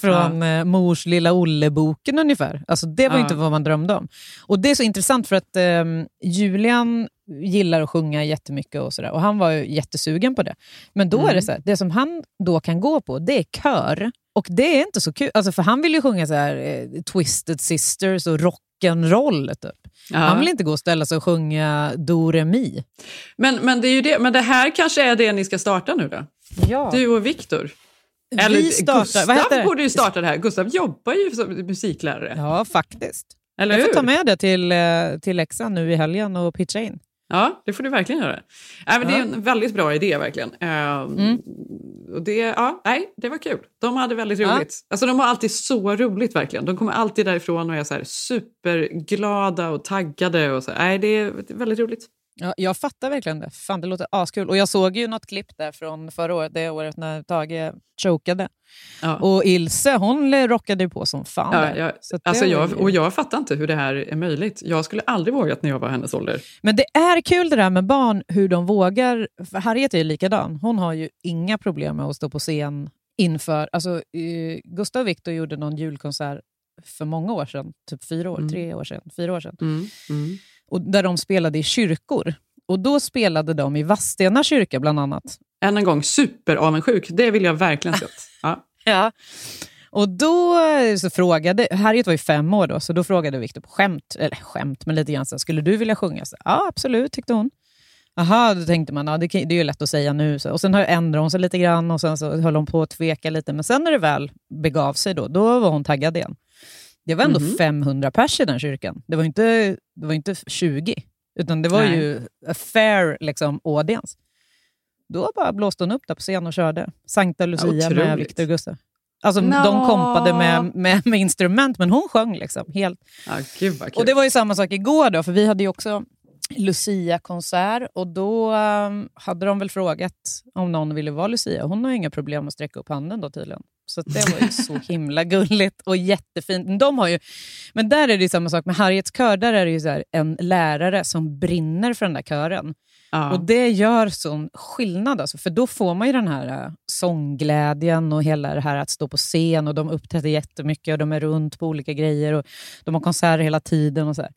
från eh, Mors lilla Olle-boken ungefär. Alltså, det var Ja. inte vad man drömde om. Och Det är så intressant för att eh, Julian gillar att sjunga jättemycket och, sådär, och han var ju jättesugen på det. Men då är Mm. det så här, det som han då kan gå på, det är kör. Och det är inte så kul, alltså, för han vill ju sjunga så här, eh, Twisted Sisters och rock'n'roll. Typ. Ja. Han vill inte gå och ställa sig och sjunga Do Re Mi. Men, men, det är ju det. men det här kanske är det ni ska starta nu då? Ja. Du och Viktor. Vi startar- Gustav vad heter det? borde ju starta det här. Gustav jobbar ju som musiklärare. ja, faktiskt. Eller jag får hur? ta med det till, eh, till Leksand nu i helgen och pitcha in. Ja, det får du verkligen göra. Nej, men Det är Ja. Mm. en väldigt bra idé verkligen. Ehm, och det, ja, nej, det var kul. De hade väldigt Ja. roligt. Alltså, de har alltid så roligt verkligen. De kommer alltid därifrån och är så superglada och taggade. Och så. Nej, det är väldigt roligt. Ja, jag fattar verkligen det. Fan, det låter askul. Och jag såg ju något klipp där från förra året, det året när Tage chokade. Ja. Och Ilse, hon rockade ju på som fan Ja, jag, alltså jag, och jag fattar inte hur det här är möjligt. Jag skulle aldrig vågat när jag var hennes ålder. Men det är kul det där med barn, hur de vågar. För Harriet är ju likadan. Hon har ju inga problem med att stå på scen inför... Alltså, eh, Gustav och Viktor gjorde någon julkonsert för många år sedan. Typ fyra år, Mm. tre år sedan, fyra år sedan. Mm, mm. Och där de spelade i kyrkor. Och då spelade de i Vadstena kyrka bland annat. Än en gång, superavundsjuk. Det vill jag verkligen sett. Ja. Ja. Och då eh, så frågade, Harriet var ju fem år då, så då frågade Viktor på skämt, eller skämt, men lite grann så skulle du vilja sjunga? Så, ja, absolut, tyckte hon. Aha, då tänkte man, ja, det, är ju lätt att säga nu. Så. Och sen ändrade hon sig lite grann och sen så höll hon på att tveka lite. Men sen när det väl begav sig då, då var hon taggad igen. Det var ändå Mhm. 500 pers i den kyrkan. Det var inte, det var inte 20, utan det var Nej. ju a fair liksom, audience. Då bara blåste hon upp där på scen och körde Sankta Lucia med Otroligt. Victor och Gustav. Alltså, Nå. De kompade med, med, med instrument, men hon sjöng liksom helt. Ja, gud kul. Och det var ju samma sak igår då, för vi hade ju också Lucia-konsert och då um, hade de väl frågat om någon ville vara Lucia. Hon har inga problem att sträcka upp handen då tydligen. Så det var ju så himla gulligt och jättefint. De har ju, men där är det ju samma sak med Harriets kör. Där är det ju så här, en lärare som brinner för den där kören. ja. Och det gör sån skillnad. Alltså, för då får man ju den här äh, sångglädjen och hela det här att stå på scen och de uppträder jättemycket och de är runt på olika grejer och de har konserter hela tiden. och så här.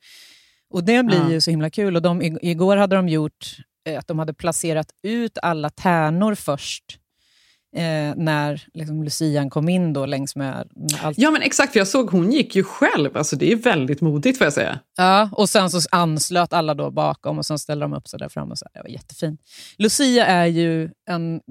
Och det blir Ja. ju så himla kul. Och de, igår hade de gjort eh, att de hade placerat ut alla tärnor först eh, när liksom, Lucian kom in då längs med allt. Ja men exakt, för jag såg hon gick ju själv. Alltså det är väldigt modigt får jag säga. Ja, och sen så anslöt alla då bakom och sen ställde de upp sig där framme. Så det var jättefint. Lucia är ju en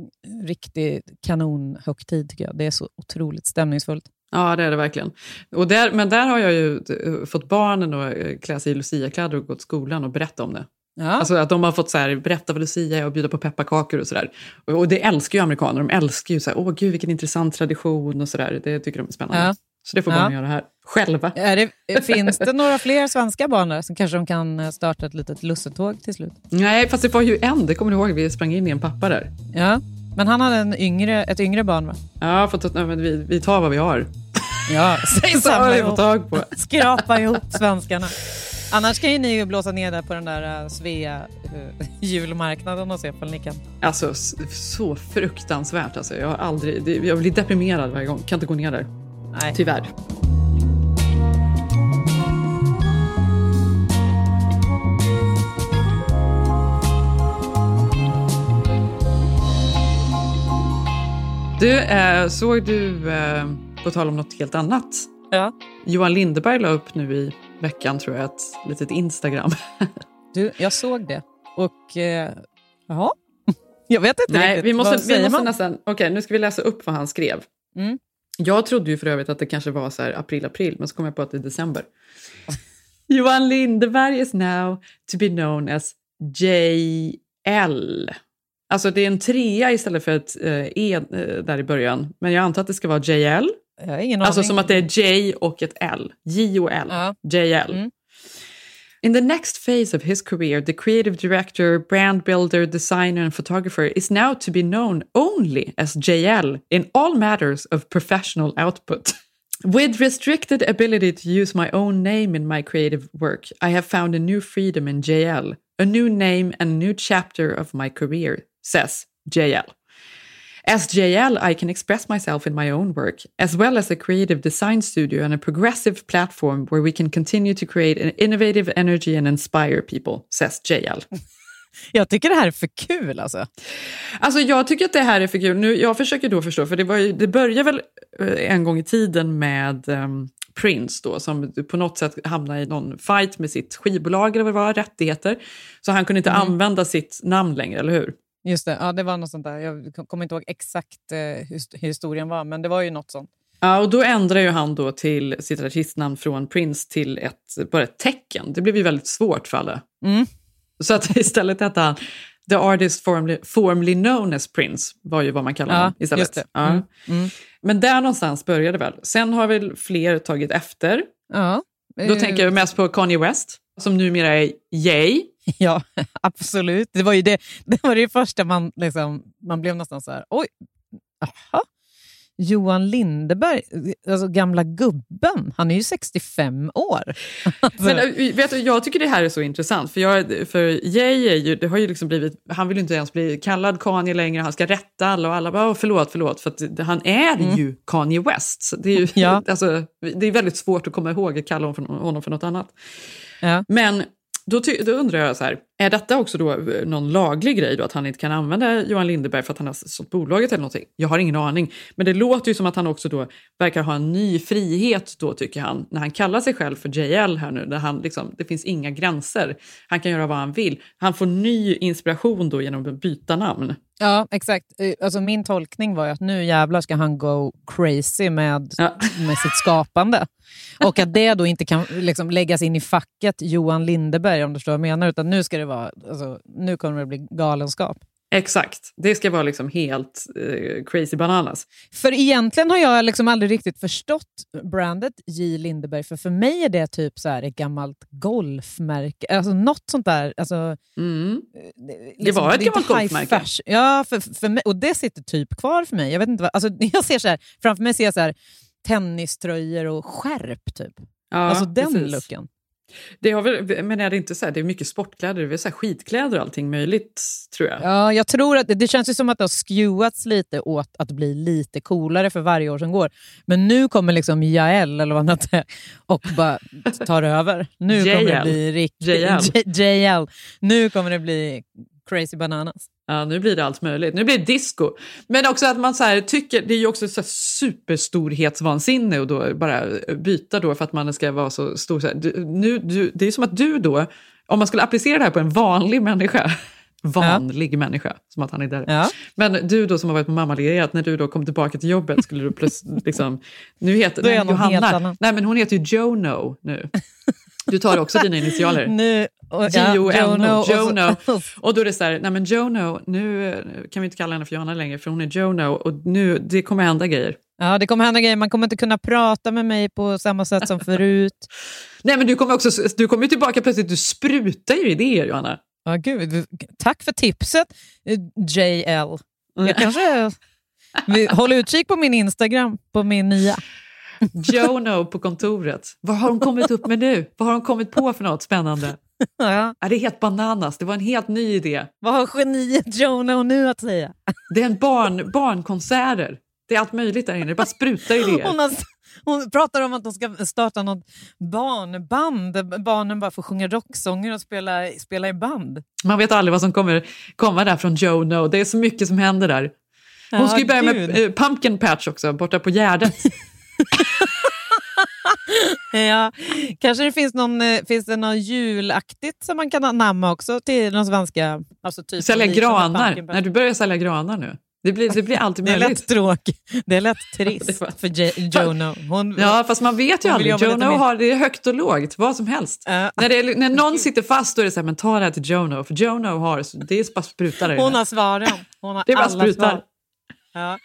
riktig kanonhögtid tycker jag. Det är så otroligt stämningsfullt. Ja, det är det verkligen. Och där, men där har jag ju eh, fått barnen att eh, klä sig i Lucia-kläder och gå till skolan och berätta om det. Ja. Alltså att de har fått så här, berätta vad Lucia är och bjuda på pepparkakor och sådär. Och, och det älskar ju amerikaner. De älskar ju så här, åh gud vilken intressant tradition och sådär. Det tycker de är spännande. Ja. Så det får Ja. barnen göra här själva. Det, finns det några fler svenska barn där som kanske de kan eh, starta ett litet lussetåg till slut? Nej, fast det var ju en, det kommer du ihåg, vi sprang in i en pappa där. Ja, men han hade en yngre, ett yngre barn va? Ja, för att, nej, men vi, vi tar vad vi har. Ja, Så har samla vi fått tag på. skrapa ihop svenskarna. Annars kan ju ni ju blåsa ner där på den där uh, Svea uh, julmarknaden och se ifall ni kan. Alltså så fruktansvärt. Alltså. Jag, har aldrig, det, jag blir deprimerad varje gång. Kan inte gå ner där. Nej. Tyvärr. Du, eh, såg du, eh, på tal om något helt annat, Ja. Johan Lindeberg la upp nu i veckan tror jag ett litet Instagram. Du, jag såg det och eh, jaha, jag vet inte Nej, riktigt. vi måste, Vad vi måste man? nästan... Okej, nu ska vi läsa upp vad han skrev. Mm. Jag trodde ju för övrigt att det kanske var så här april-april, men så kom jag på att det är december. Johan Lindeberg is now to be known as JL. Alltså det är en trea istället för ett eh, E eh, där i början. Men jag antar att det ska vara JL. Alltså som att det är J och ett L. J och L. Ja. JL. Mm. In the next phase of his career, the creative director, brand builder, designer, and photographer is now to be known only as JL in all matters of professional output. With restricted ability to use my own name in my creative work, I have found a new freedom in JL, a new name and a new chapter of my career, says JL. As JL, I can express myself in my own work, as well as a creative design studio and a progressive platform where we can continue to create an innovative energy and inspire people, says JL. Jag tycker det här är för kul alltså. Alltså jag tycker att det här är för kul. Nu, jag försöker då förstå, för det, var ju, det började väl eh, en gång i tiden med ehm, Prince då, som på något sätt hamnade i någon fight med sitt skivbolag eller vad det var, rättigheter. Så han kunde inte använda sitt namn längre, eller hur? Just det, ja, det var något sånt där. Jag kom- kommer inte ihåg exakt eh, hur historien var, men det var ju något sånt. Ja, och då ändrar ju han då till sitt artistnamn från Prince till ett, bara ett tecken. Det blev ju väldigt svårt för alla. Mm. Så att istället hette han The artist formerly, formerly known as Prince var ju vad man kallar Ja, honom istället. Ja. Mm, mm. Men där någonstans började det väl. Sen har väl fler tagit efter. Ja. Då Eh, tänker jag mest på Kanye West, som numera är Jay. Ja, absolut. Det var ju det, det, var det första man, liksom, man blev nästan så här, oj, aha. Johan Lindeberg, alltså gamla gubben, han är ju 65 år. Alltså, Men vet du, jag tycker det här är så intressant, för, jag, för Jay ju, det har ju liksom blivit, han vill ju inte ens bli kallad Kanye längre, han ska rätta alla och alla bara, "Åh, förlåt, förlåt, för att han är ju Kanye West. Så det, är ju, Ja. alltså, det är väldigt svårt att komma ihåg att kalla honom för, honom för något annat. ja. Men då, ty, då undrar jag så här, är detta också då eh, någon laglig grej då att han inte kan använda Johan Lindeberg för att han har sålt bolaget eller någonting? Jag har ingen aning. Men det låter ju som att han också då verkar ha en ny frihet då tycker han, när han kallar sig själv för JL här nu, där han liksom, det finns inga gränser. Han kan göra vad han vill. Han får ny inspiration då genom att byta namn ja, exakt. Eh, Alltså, min tolkning var att nu jävlar ska han go crazy med, Ja. med sitt skapande. Och att det då inte kan liksom, läggas in i facket Johan Lindeberg, om du förstår vad jag menar, utan nu ska det vara, alltså, nu kommer det bli galenskap. Exakt, det ska vara liksom helt eh, crazy bananas. För egentligen har jag liksom aldrig riktigt förstått brandet J. Lindeberg. För för mig är det typ så här ett gammalt golfmärke. Alltså något sånt där. Alltså, Mm. det var ett inte gammalt golfmärke. fashion. Ja, för, för mig, och det sitter typ kvar för mig. Jag vet inte vad, alltså, jag ser så här, framför mig ser jag så här, tenniströjor och skärp. Typ. Ja, alltså den precis. looken. Det har väl, men är det inte så här, det är mycket sportkläder, det är så här skitkläder och allting möjligt tror jag. Ja, jag tror att det, det känns ju som att det har skewats lite åt att bli lite coolare för varje år som går. Men nu kommer liksom Jael, eller vad han heter, och bara tar över. Nu kommer det bli riktigt... JL. Nu kommer det bli crazy bananas. Ja, nu blir det allt möjligt. Nu blir det disco. Men också att man så här, tycker, det är ju också så här superstorhetsvansinne och då bara byta då för att man ska vara så stor. Så här, du, nu, du, det är som att du då, om man skulle applicera det här på en vanlig människa, vanlig ja. människa, som att han är där. Ja. Men du då som har varit på mammaledighet, när du då kom tillbaka till jobbet skulle du plötsligt liksom, nu heter nej, Johanna, nej men hon heter ju Jono nu. Du tar också dina initialer. Nu, och, ja, J-O-N-O, Jono. Och då är det så här, nej men Jono, nu kan vi inte kalla henne för Johanna längre för hon är Jono och nu, det kommer hända grejer. Ja, det kommer hända grejer. Man kommer inte kunna prata med mig på samma sätt som förut. Nej men du kommer också, du kommer tillbaka plötsligt, du sprutar ju idéer Johanna. Ja, gud. Tack för tipset, JL. Jag kanske... Håll utkik på min Instagram, på min nya. Jono på kontoret. Vad har hon kommit upp med nu? Vad har hon kommit på för något spännande? Ja. Ja, det är helt bananas, det var en helt ny idé. Vad har geniet Jono nu att säga? Det är en barn, barnkonserter. Det är allt möjligt där inne, det bara sprutar idéer. Hon, har, hon pratar om att de ska starta något barnband. där Barnen bara får sjunga rocksånger och spela, spela i band. Man vet aldrig vad som kommer komma där från Jono. Det är så mycket som händer där. Hon ska ju börja med eh, Pumpkin Patch också, borta på Gärdet. Ja, kanske det finns, någon, eh, finns det något julaktigt som man kan anamma också till de svenska... Alltså typ Sälja granar. När du börjar sälja granar nu. Det blir, det blir alltid Det är möjligt. lätt tråkigt. Det är lätt trist Det för J- Jono. Hon, Ja, fast man vet ju aldrig. Jono har det är högt och lågt, vad som helst. Ja. När, det är, när någon sitter fast då är det så här, men ta det här till Jono. För Jono har, det är bara sprutar där hon har svaren. Hon har Det är bara alla sprutar. svar. Ja.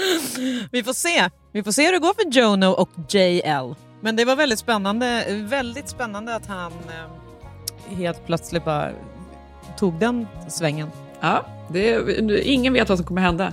Vi får se. Vi får se hur det går för Jono och JL. Men det var väldigt spännande, väldigt spännande att han eh, helt plötsligt bara tog den svängen. Ja, det är, ingen vet vad som kommer hända.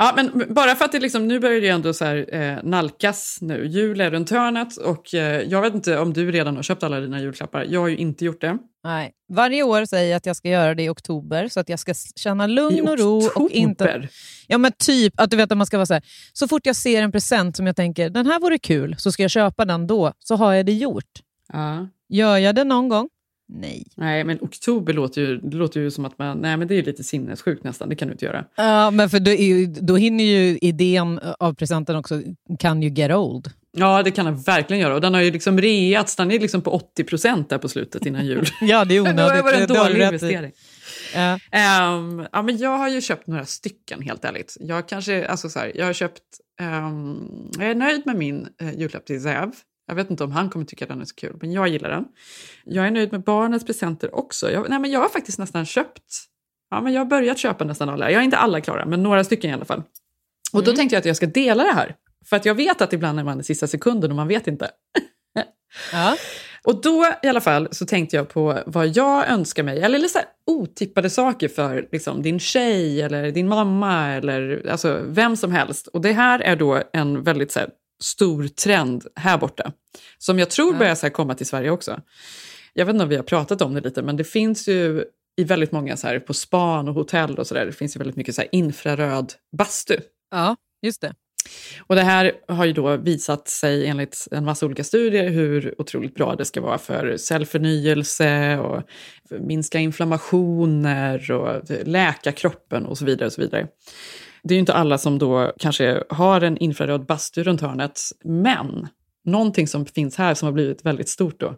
Ja, men bara för att det liksom, nu börjar det ändå så här, eh, nalkas nu. Jul är runt hörnet och eh, jag vet inte om du redan har köpt alla dina julklappar. Jag har ju inte gjort det. Nej. Varje år säger jag att jag ska göra det i oktober så att jag ska känna lugn och ro. Och inte, ja, men typ att du vet att man ska vara så här. Så fort jag ser en present som jag tänker den här vore kul så ska jag köpa den då. Så har jag det gjort. Ja. Gör jag det någon gång? Nej. Nej, men oktober låter ju, det låter ju som att man... Nej, men det är lite sinnessjukt nästan. Det kan du inte göra. Ja, men för då, ju- då hinner ju idén av presenten också kan ju get old. Ja, det kan den verkligen göra. Och den har ju liksom reats. Den är liksom på 80 procent där på slutet innan jul. Ja, det är onödigt. det var en dålig investering. Ja. Ehm, ja, men jag har ju köpt några stycken, helt ärligt. Jag, kanske, alltså så här, jag har köpt... ehm, jag är nöjd med min uh, julklapp till Zev. Jag vet inte om han kommer tycka den är så kul, men jag gillar den. Jag är nöjd med barnens presenter också. Jag, nej, men jag har faktiskt nästan köpt... Ja, men jag har börjat köpa nästan alla. Jag är inte alla klara, men några stycken i alla fall. Och då tänkte jag att jag ska dela det här. För att jag vet att ibland är man i sista sekunden och man vet inte. Ja. Och då i alla fall så tänkte jag på vad jag önskar mig, eller lite så otippade saker för liksom, din tjej eller din mamma eller alltså, vem som helst. Och det här är då en väldigt så här, stor trend här borta. Som jag tror Ja. börjar så komma till Sverige också. Jag vet inte om vi har pratat om det lite, men det finns ju i väldigt många så här, på span och hotell och så där, det finns ju väldigt mycket så här, infraröd bastu. ja, just det. Och det här har ju då visat sig enligt en massa olika studier hur otroligt bra det ska vara för cellförnyelse och för minska inflammationer och läka kroppen och så vidare. Och så vidare. Det är ju inte alla som då kanske har en infraröd bastu runt hörnet, men någonting som finns här som har blivit väldigt stort då.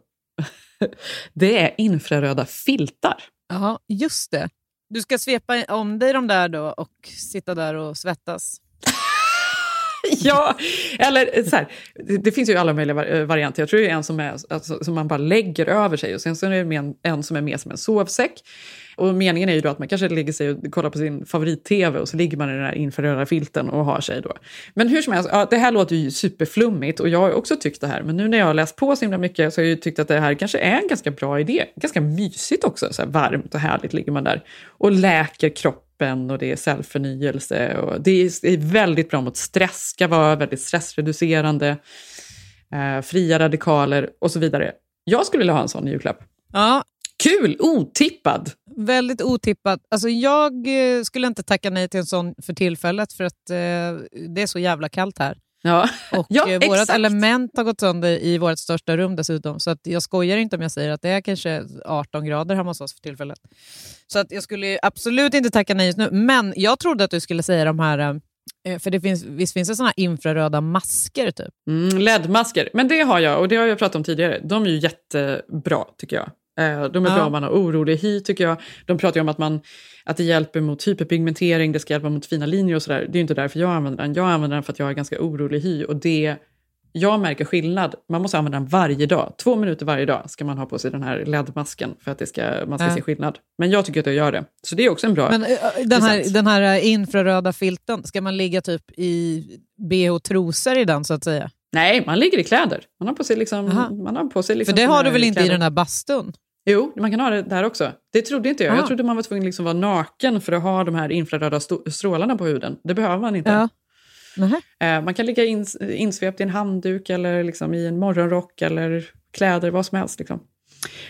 det är infraröda filtar. Ja, just det. Du ska svepa om dig de där då och sitta där och svettas. ja, eller så här, det, finns ju alla möjliga eh, varianter. Jag tror det är en som, är, alltså, som man bara lägger över sig och sen så är det en, en som är mer som en sovsäck. Och meningen är ju då att man kanske lägger sig och kollar på sin favorit-tv och så ligger man i den här infraröda filten och har sig då. Men hur som helst, ja, det här låter ju superflummigt och jag har också tyckt det här. Men nu när jag har läst på så himla mycket så har jag ju tyckt att det här kanske är en ganska bra idé. Ganska mysigt också, så här varmt och härligt ligger man där och läker kroppen och det är cellförnyelse. Och det är, väldigt bra mot stress, ska vara väldigt stressreducerande, eh, fria radikaler och så vidare. Jag skulle vilja ha en sån i julklapp. Ja, Kul! Otippad! väldigt otippat. Alltså, jag eh, skulle inte tacka nej till en sån för tillfället för att eh, det är så jävla kallt här. Ja, Och ja eh, vårt element har gått sönder i vårt största rum dessutom. Så att jag skojar inte om jag säger att det är kanske 18 grader hemma hos oss för tillfället. Så att jag skulle absolut inte tacka nej just nu. Men jag trodde att du skulle säga de här... eh, För det finns, visst finns det såna infraröda masker? typ? Mm, LED-masker, men det har jag och det har jag pratat om tidigare. De är ju jättebra tycker jag. Eh, De är Ja. bra om man har orolig hy tycker jag. De pratar ju om att, man, att det hjälper mot hyperpigmentering, det ska hjälpa mot fina linjer och sådär. Det är ju inte därför jag använder den. Jag använder den för att jag har ganska orolig hy och det jag märker skillnad. Man måste använda den varje dag. Två minuter varje dag ska man ha på sig den här LED-masken för att det ska, man ska Ja. se skillnad. Men jag tycker att jag gör det. Så det är också en bra Men eh, den här, den här eh, infraröda filten, ska man ligga typ i bh-trosor i den så att säga? Nej, man ligger i kläder. Man har på sig, liksom, Aha. man har på sig liksom För det har du väl inte i kläder. den här bastun? Jo, man kan ha det där också. Det trodde inte jag. Ah. Jag trodde man var tvungen att liksom vara naken för att ha de här infraröda strålarna på huden. Det behöver man inte. Ja. Eh, Man kan ligga ins- insvept i en handduk eller liksom i en morgonrock eller kläder, vad som helst. Liksom.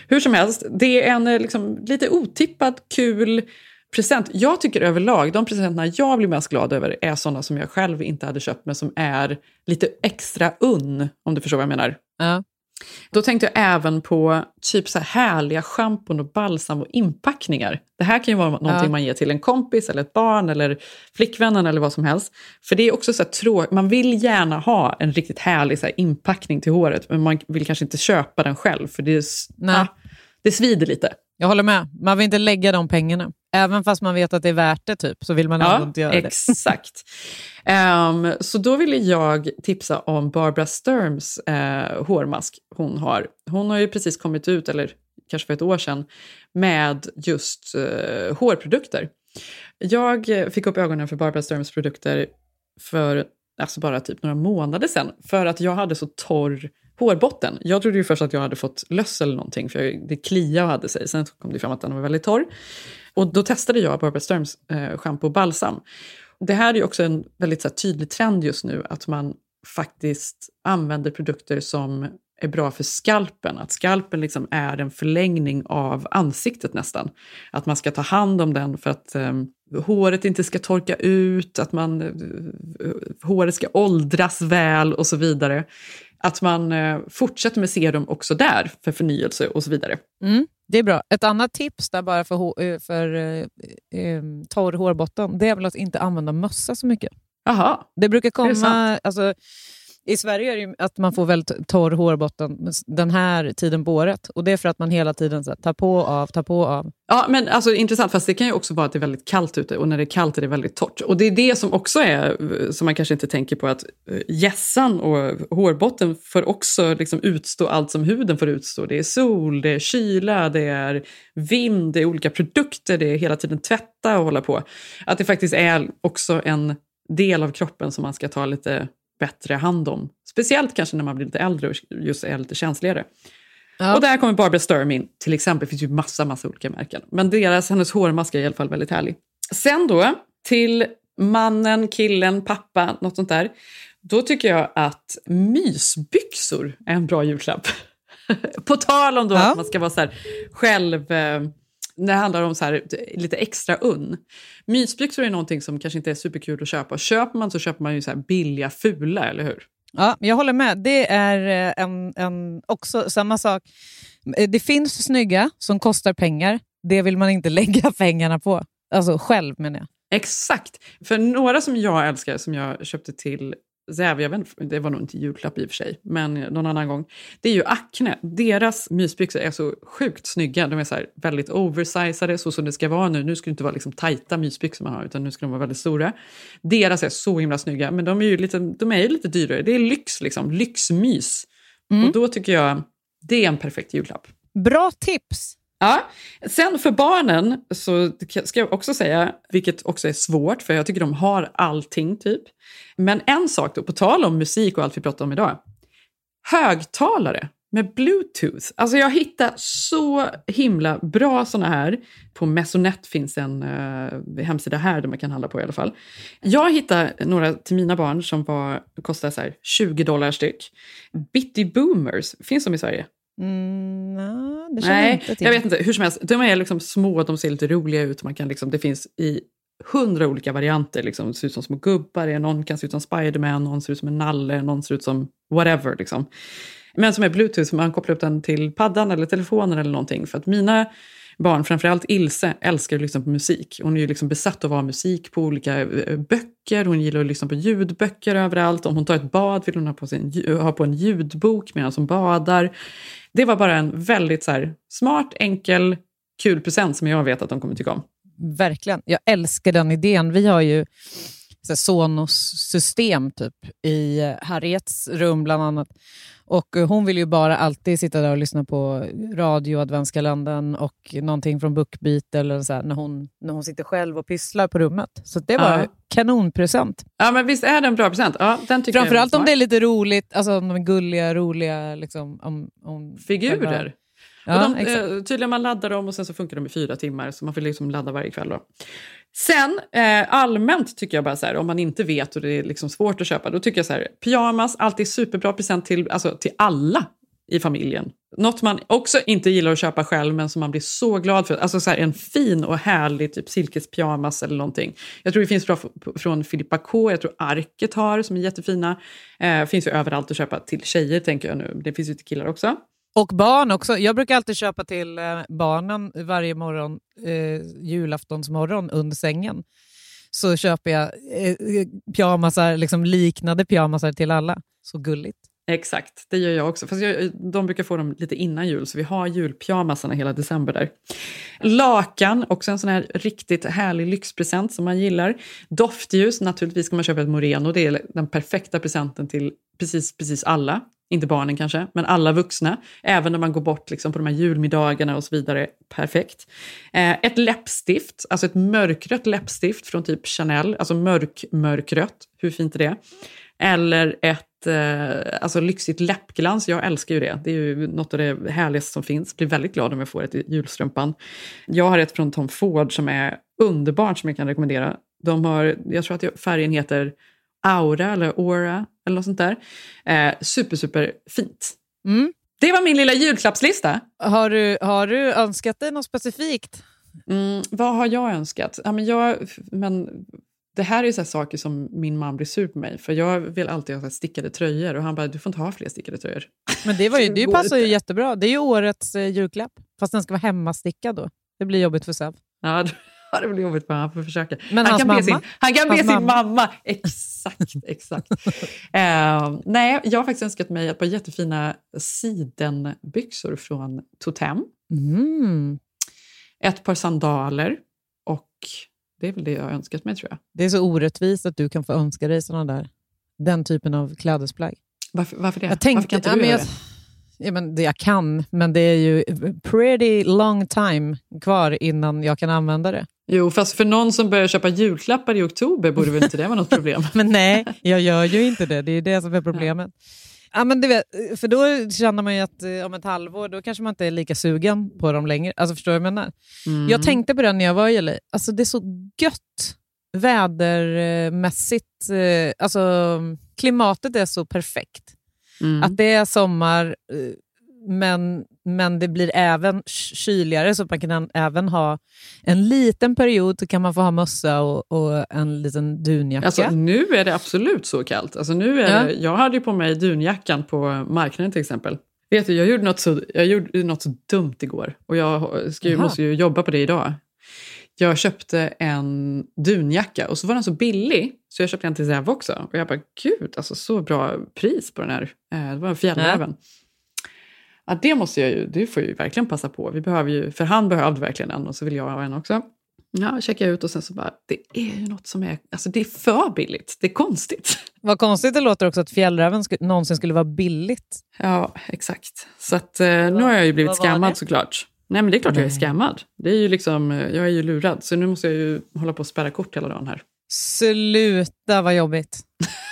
Hur som helst, det är en eh, liksom, lite otippad, kul present. Jag tycker överlag, de presenterna jag blir mest glad över är sådana som jag själv inte hade köpt men som är lite extra unn, om du förstår vad jag menar. Ja. Då tänkte jag även på typ så här härliga schampon och balsam och inpackningar. Det här kan ju vara någonting Ja. man ger till en kompis eller ett barn eller flickvännen eller vad som helst. För det är också så här trå- man vill gärna ha en riktigt härlig så här inpackning till håret men man vill kanske inte köpa den själv för det, är, ah, det svider lite. Jag håller med. Man vill inte lägga de pengarna. Även fast man vet att det är värt det, typ, så vill man ändå Ja, inte göra exakt. Ehm, så då ville jag tipsa om Barbara Sturms eh, hårmask hon har. Hon har ju precis kommit ut, eller kanske för ett år sedan, med just eh, hårprodukter. Jag fick upp ögonen för Barbara Sturms produkter för alltså bara typ några månader sedan, för att jag hade så torr hårbotten. Jag trodde ju först att jag hade fått löss eller någonting, för jag, det kliade och hade sig. Sen kom det fram att den var väldigt torr. Och då testade jag Barbara Sturms eh, shampoo och balsam. Det här är ju också en väldigt så här, tydlig trend just nu, att man faktiskt använder produkter som är bra för skalpen. Att skalpen liksom är en förlängning av ansiktet nästan. Att man ska ta hand om den för att eh, håret inte ska torka ut, att man, eh, eh håret ska åldras väl och så vidare. Att man eh, fortsätter med serum också där för förnyelse och så vidare. Mm, det är bra. Ett annat tips där bara för, eh, för eh, eh, torr hårbotten, det är väl att inte använda mössa så mycket. Aha. Det brukar det komma... sant? Alltså, i Sverige är det ju att man får väldigt torr hårbotten den här tiden på året. Och Det är för att man hela tiden så här, tar på och av, tar på och av. Ja, men alltså intressant, fast det kan ju också vara att det är väldigt kallt ute och när det är kallt är det väldigt torrt. Och det är det som också är, som man kanske inte tänker på, att eh, gässan hjässan och hårbotten får också liksom utstå allt som huden får utstå. Det är sol, det är kyla, det är vind, det är olika produkter, det är hela tiden tvätta och hålla på. Att det faktiskt är också en del av kroppen som man ska ta lite bättre hand om. Speciellt kanske när man blir lite äldre och just är lite känsligare. Ja. Och där kommer Barbara Sturm in, till exempel. Det finns ju massa, massa olika märken. Men deras, hennes hårmask är i alla fall väldigt härlig. Sen då, till mannen, killen, pappa, något sånt där. Då tycker jag att mysbyxor är en bra julklapp. På tal om då Ja. att man ska vara så här själv... Eh, när det handlar om så här, lite extra unn. Mysbyxor är någonting som kanske inte är superkul att köpa. Köper man så köper man ju så här billiga, fula, eller hur? Ja, jag håller med. Det är eh, en, en, också samma sak. Eh, Det finns snygga som kostar pengar. Det vill man inte lägga pengarna på. Alltså själv menar jag. Exakt. För några som jag älskar, som jag köpte till Zev, jag vet, inte, det var nog inte julklapp i och för sig, men någon annan gång. Det är ju Acne. Deras mysbyxor är så sjukt snygga. De är så väldigt oversizade, så som det ska vara nu. Nu ska det inte vara liksom tajta mysbyxor man har, utan nu ska de vara väldigt stora. Deras är så himla snygga, men de är ju lite, de är ju lite dyrare. Det är lyx, liksom. lyxmys. Mm. Och då tycker jag det är en perfekt julklapp. Bra tips! Ja. Sen för barnen så ska jag också säga, vilket också är svårt för jag tycker de har allting typ. Men en sak då, på tal om musik och allt vi pratar om idag. Högtalare med bluetooth. Alltså jag hittar så himla bra såna här. På Mesonet finns en uh, hemsida här där man kan handla på i alla fall. Jag hittade några till mina barn som var, kostade så här 20 dollar styck. Bitty Boomers, finns de i Sverige? Mm, na, det känner jag Nej, inte till. jag vet inte. Hur som helst, de är liksom små, de ser lite roliga ut. Man kan liksom, det finns i hundra olika varianter. Liksom. Det ser ut som små gubbar, någon kan se ut som Spiderman, någon ser ut som en nalle, någon ser ut som whatever. Liksom. Men som är bluetooth, man kopplar upp den till paddan eller telefonen eller någonting. För att mina barn, framförallt Ilse, älskar att lyssna på musik. Hon är ju liksom besatt av att ha musik på olika eh, böcker. Hon gillar att lyssna på ljudböcker överallt. Om hon tar ett bad vill hon ha på, sin, ha på en ljudbok medan hon badar. Det var bara en väldigt så här, smart, enkel, kul present som jag vet att de kommer tycka om. Verkligen. Jag älskar den idén. Vi har ju Sonos-system typ, i Harriets rum bland annat. Och eh, hon vill ju bara alltid sitta där och lyssna på radio, adventskalendern och någonting från Bookbeat eller så här, när, hon, när hon sitter själv och pysslar på rummet. Så det var Ja. kanonpresent. Ja, men visst är det en bra present? Ja, den tycker Framförallt jag om det är lite roligt, alltså om de är gulliga, roliga. Liksom, om, om Figurer. Ja, och de, exakt. eh, tydligen man laddar dem och sen så funkar de i fyra timmar, så man får liksom ladda varje kväll. Då. Sen eh, allmänt tycker jag bara så här, om man inte vet och det är liksom svårt att köpa, då tycker jag så här, pyjamas, alltid superbra present till, alltså, till alla i familjen. Något man också inte gillar att köpa själv men som man blir så glad för. Alltså så här, en fin och härlig typ silkespyjamas eller någonting. Jag tror det finns bra från Filippa K, jag tror Arket har som är jättefina. Eh, finns ju överallt att köpa till tjejer tänker jag nu. Det finns ju till killar också. Och barn också. Jag brukar alltid köpa till eh, barnen varje morgon, eh, julaftonsmorgon under sängen. Så köper jag eh, eh pyjamasar, liksom liknande pyjamasar till alla. Så gulligt. Exakt, det gör jag också. Fast jag, de brukar få dem lite innan jul, så vi har julpyjamasarna hela december där. Lakan, också en sån här riktigt härlig lyxpresent som man gillar. Doftljus, naturligtvis ska man köpa ett Moreno. Det är den perfekta presenten till precis, precis alla. Inte barnen kanske, men alla vuxna. Även när man går bort liksom, på de här julmiddagarna och så vidare. Perfekt. Eh, ett läppstift, alltså ett mörkrött läppstift från typ Chanel. Alltså mörk, mörkrött. Hur fint är det? Eller ett eh, alltså lyxigt läppglans. Jag älskar ju det. Det är ju något av det härligaste som finns. Blir väldigt glad om jag får ett i julstrumpan. Jag har ett från Tom Ford som är underbart som jag kan rekommendera. De har, jag tror att färgen heter Aura eller Aura eller något sånt där. Eh, super, super fint. Mm. Det var min lilla julklappslista. Har du, har du önskat dig något specifikt? Mm, vad har jag önskat? Ja, men jag, men det här är så här saker som min man blir sur på mig för jag vill alltid ha stickade tröjor och han bara, du får inte ha fler stickade tröjor. Men det, var ju, det passar ju jättebra. Det är ju årets eh, julklapp. Fast den ska vara hemmastickad då. Det blir jobbigt för Sev. Ja, det blir jobbigt för han får försöka. Men han kan mamma? be sin, han kan be Hans sin mamma? mamma. Exakt, exakt. Eh, nej, jag har faktiskt önskat mig ett par jättefina sidenbyxor från Totem. Mm. Ett par sandaler och det är väl det jag har önskat mig tror jag. Det är så orättvist att du kan få önska dig såna där, den typen av klädesplagg. Varför, varför det? Jag tänkte, varför kan inte ja, du men göra jag, det? ja, men det jag kan, men det är ju pretty long time kvar innan jag kan använda det. Jo, fast för någon som börjar köpa julklappar i oktober borde väl inte det vara något problem? Men nej, jag gör ju inte det. Det är det som är problemet. Ja, men du vet, för då känner man ju att eh, om ett halvår då kanske man inte är lika sugen på dem längre. Alltså Förstår du vad jag menar? Mm. Jag tänkte på det när jag var i LA. Alltså, det är så gött vädermässigt. eh, Alltså, klimatet är så perfekt. Mm. Att det är sommar, eh, men, men det blir även ky- kyligare så man kan även ha en liten period så kan man få ha mössa och, och en liten dunjacka. Alltså, nu är det absolut så kallt. Alltså, nu är Ja. det, jag hade ju på mig dunjackan på marknaden till exempel. Vet du, jag gjorde något så, jag gjorde något så dumt igår och jag ska, ju- måste ju jobba på det idag. Jag köpte en dunjacka och så var den så billig så jag köpte en till Zev också. Och jag bara, gud, alltså så bra pris på den här. Eh, det var en fjällräven. Ja, det måste jag ju, det får jag ju verkligen passa på. Vi behöver ju, för han behövde verkligen en och så vill jag ha en också. Ja, checkade ut och sen så bara, det är ju något som är, alltså det är för billigt. Det är konstigt. Vad konstigt det låter också att fjällräven sku, någonsin skulle vara billigt. Ja, exakt. Så att, eh, nu har jag ju blivit skammad det? såklart. Nej men det är klart jag är Nej. skammad. Det är ju liksom, eh, jag är ju lurad. Så nu måste jag ju hålla på och spärra kort hela dagen här. Sluta vad jobbigt.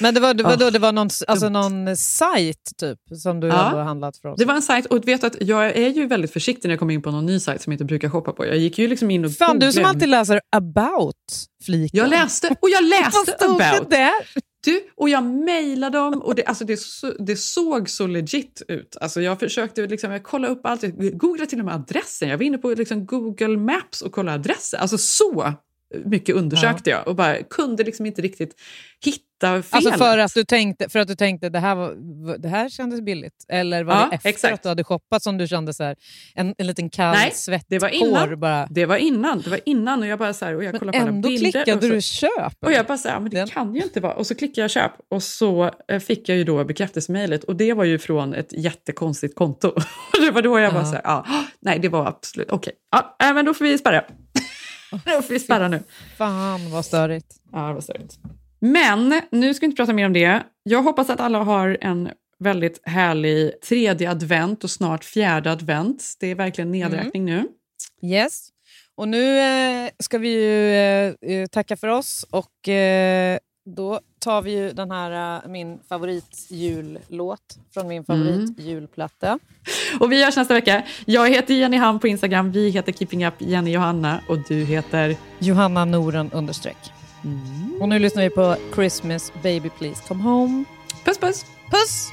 Men det var, det var, då, det var någon, alltså någon sajt typ som du Ja. hade handlat oss? Det var en sajt, och vet att jag är ju väldigt försiktig när jag kommer in på någon ny sajt som jag inte brukar shoppa på. Jag gick ju liksom in och Fan, du som alltid läser about-fliken. Jag läste, och jag läste det about. där? Du, och jag mejlade dem och det, alltså det, så, det såg så legit ut. Alltså jag försökte liksom, jag kollade upp allt, jag googlade till och med adressen. Jag var inne på liksom Google Maps och kollade adresser. Alltså så mycket undersökte jag och bara kunde liksom inte riktigt hitta felet. Alltså för att du tänkte, för att du tänkte det här, var, det här kändes billigt? Eller var Ja, det efter exakt. att du hade shoppat som du kände så här, en, en liten kall Nej, det var innan. Bara. Det var innan. Det var innan och jag bara så här, och jag Men kollade på alla ändå bilder. klickade och så, du köp. Och jag bara så här, men det kan ju inte vara. Och så klickade jag köp och så eh, fick jag ju då bekräftelsemejlet och det var ju från ett jättekonstigt konto. Det var då jag bara Ja. så här, ja, nej det var absolut, okej. Ja, äh, men då får vi spärra. vi spärra nu. Fan vad störigt. Ja, det var störigt. Men nu ska vi inte prata mer om det. Jag hoppas att alla har en väldigt härlig tredje advent och snart fjärde advent. Det är verkligen nedräkning nu. Yes. Och nu eh, ska vi ju eh, eh, tacka för oss och eh, då tar vi ju den här eh, min favoritjullåt från min favoritjulplatta. Och vi hörs nästa vecka. Jag heter Jenny Ham på Instagram. Vi heter Keeping Up Jenny Johanna och du heter? Johanna Noren understreck. Och nu lyssnar vi på Christmas Baby Please Come Home. Puss puss! Puss!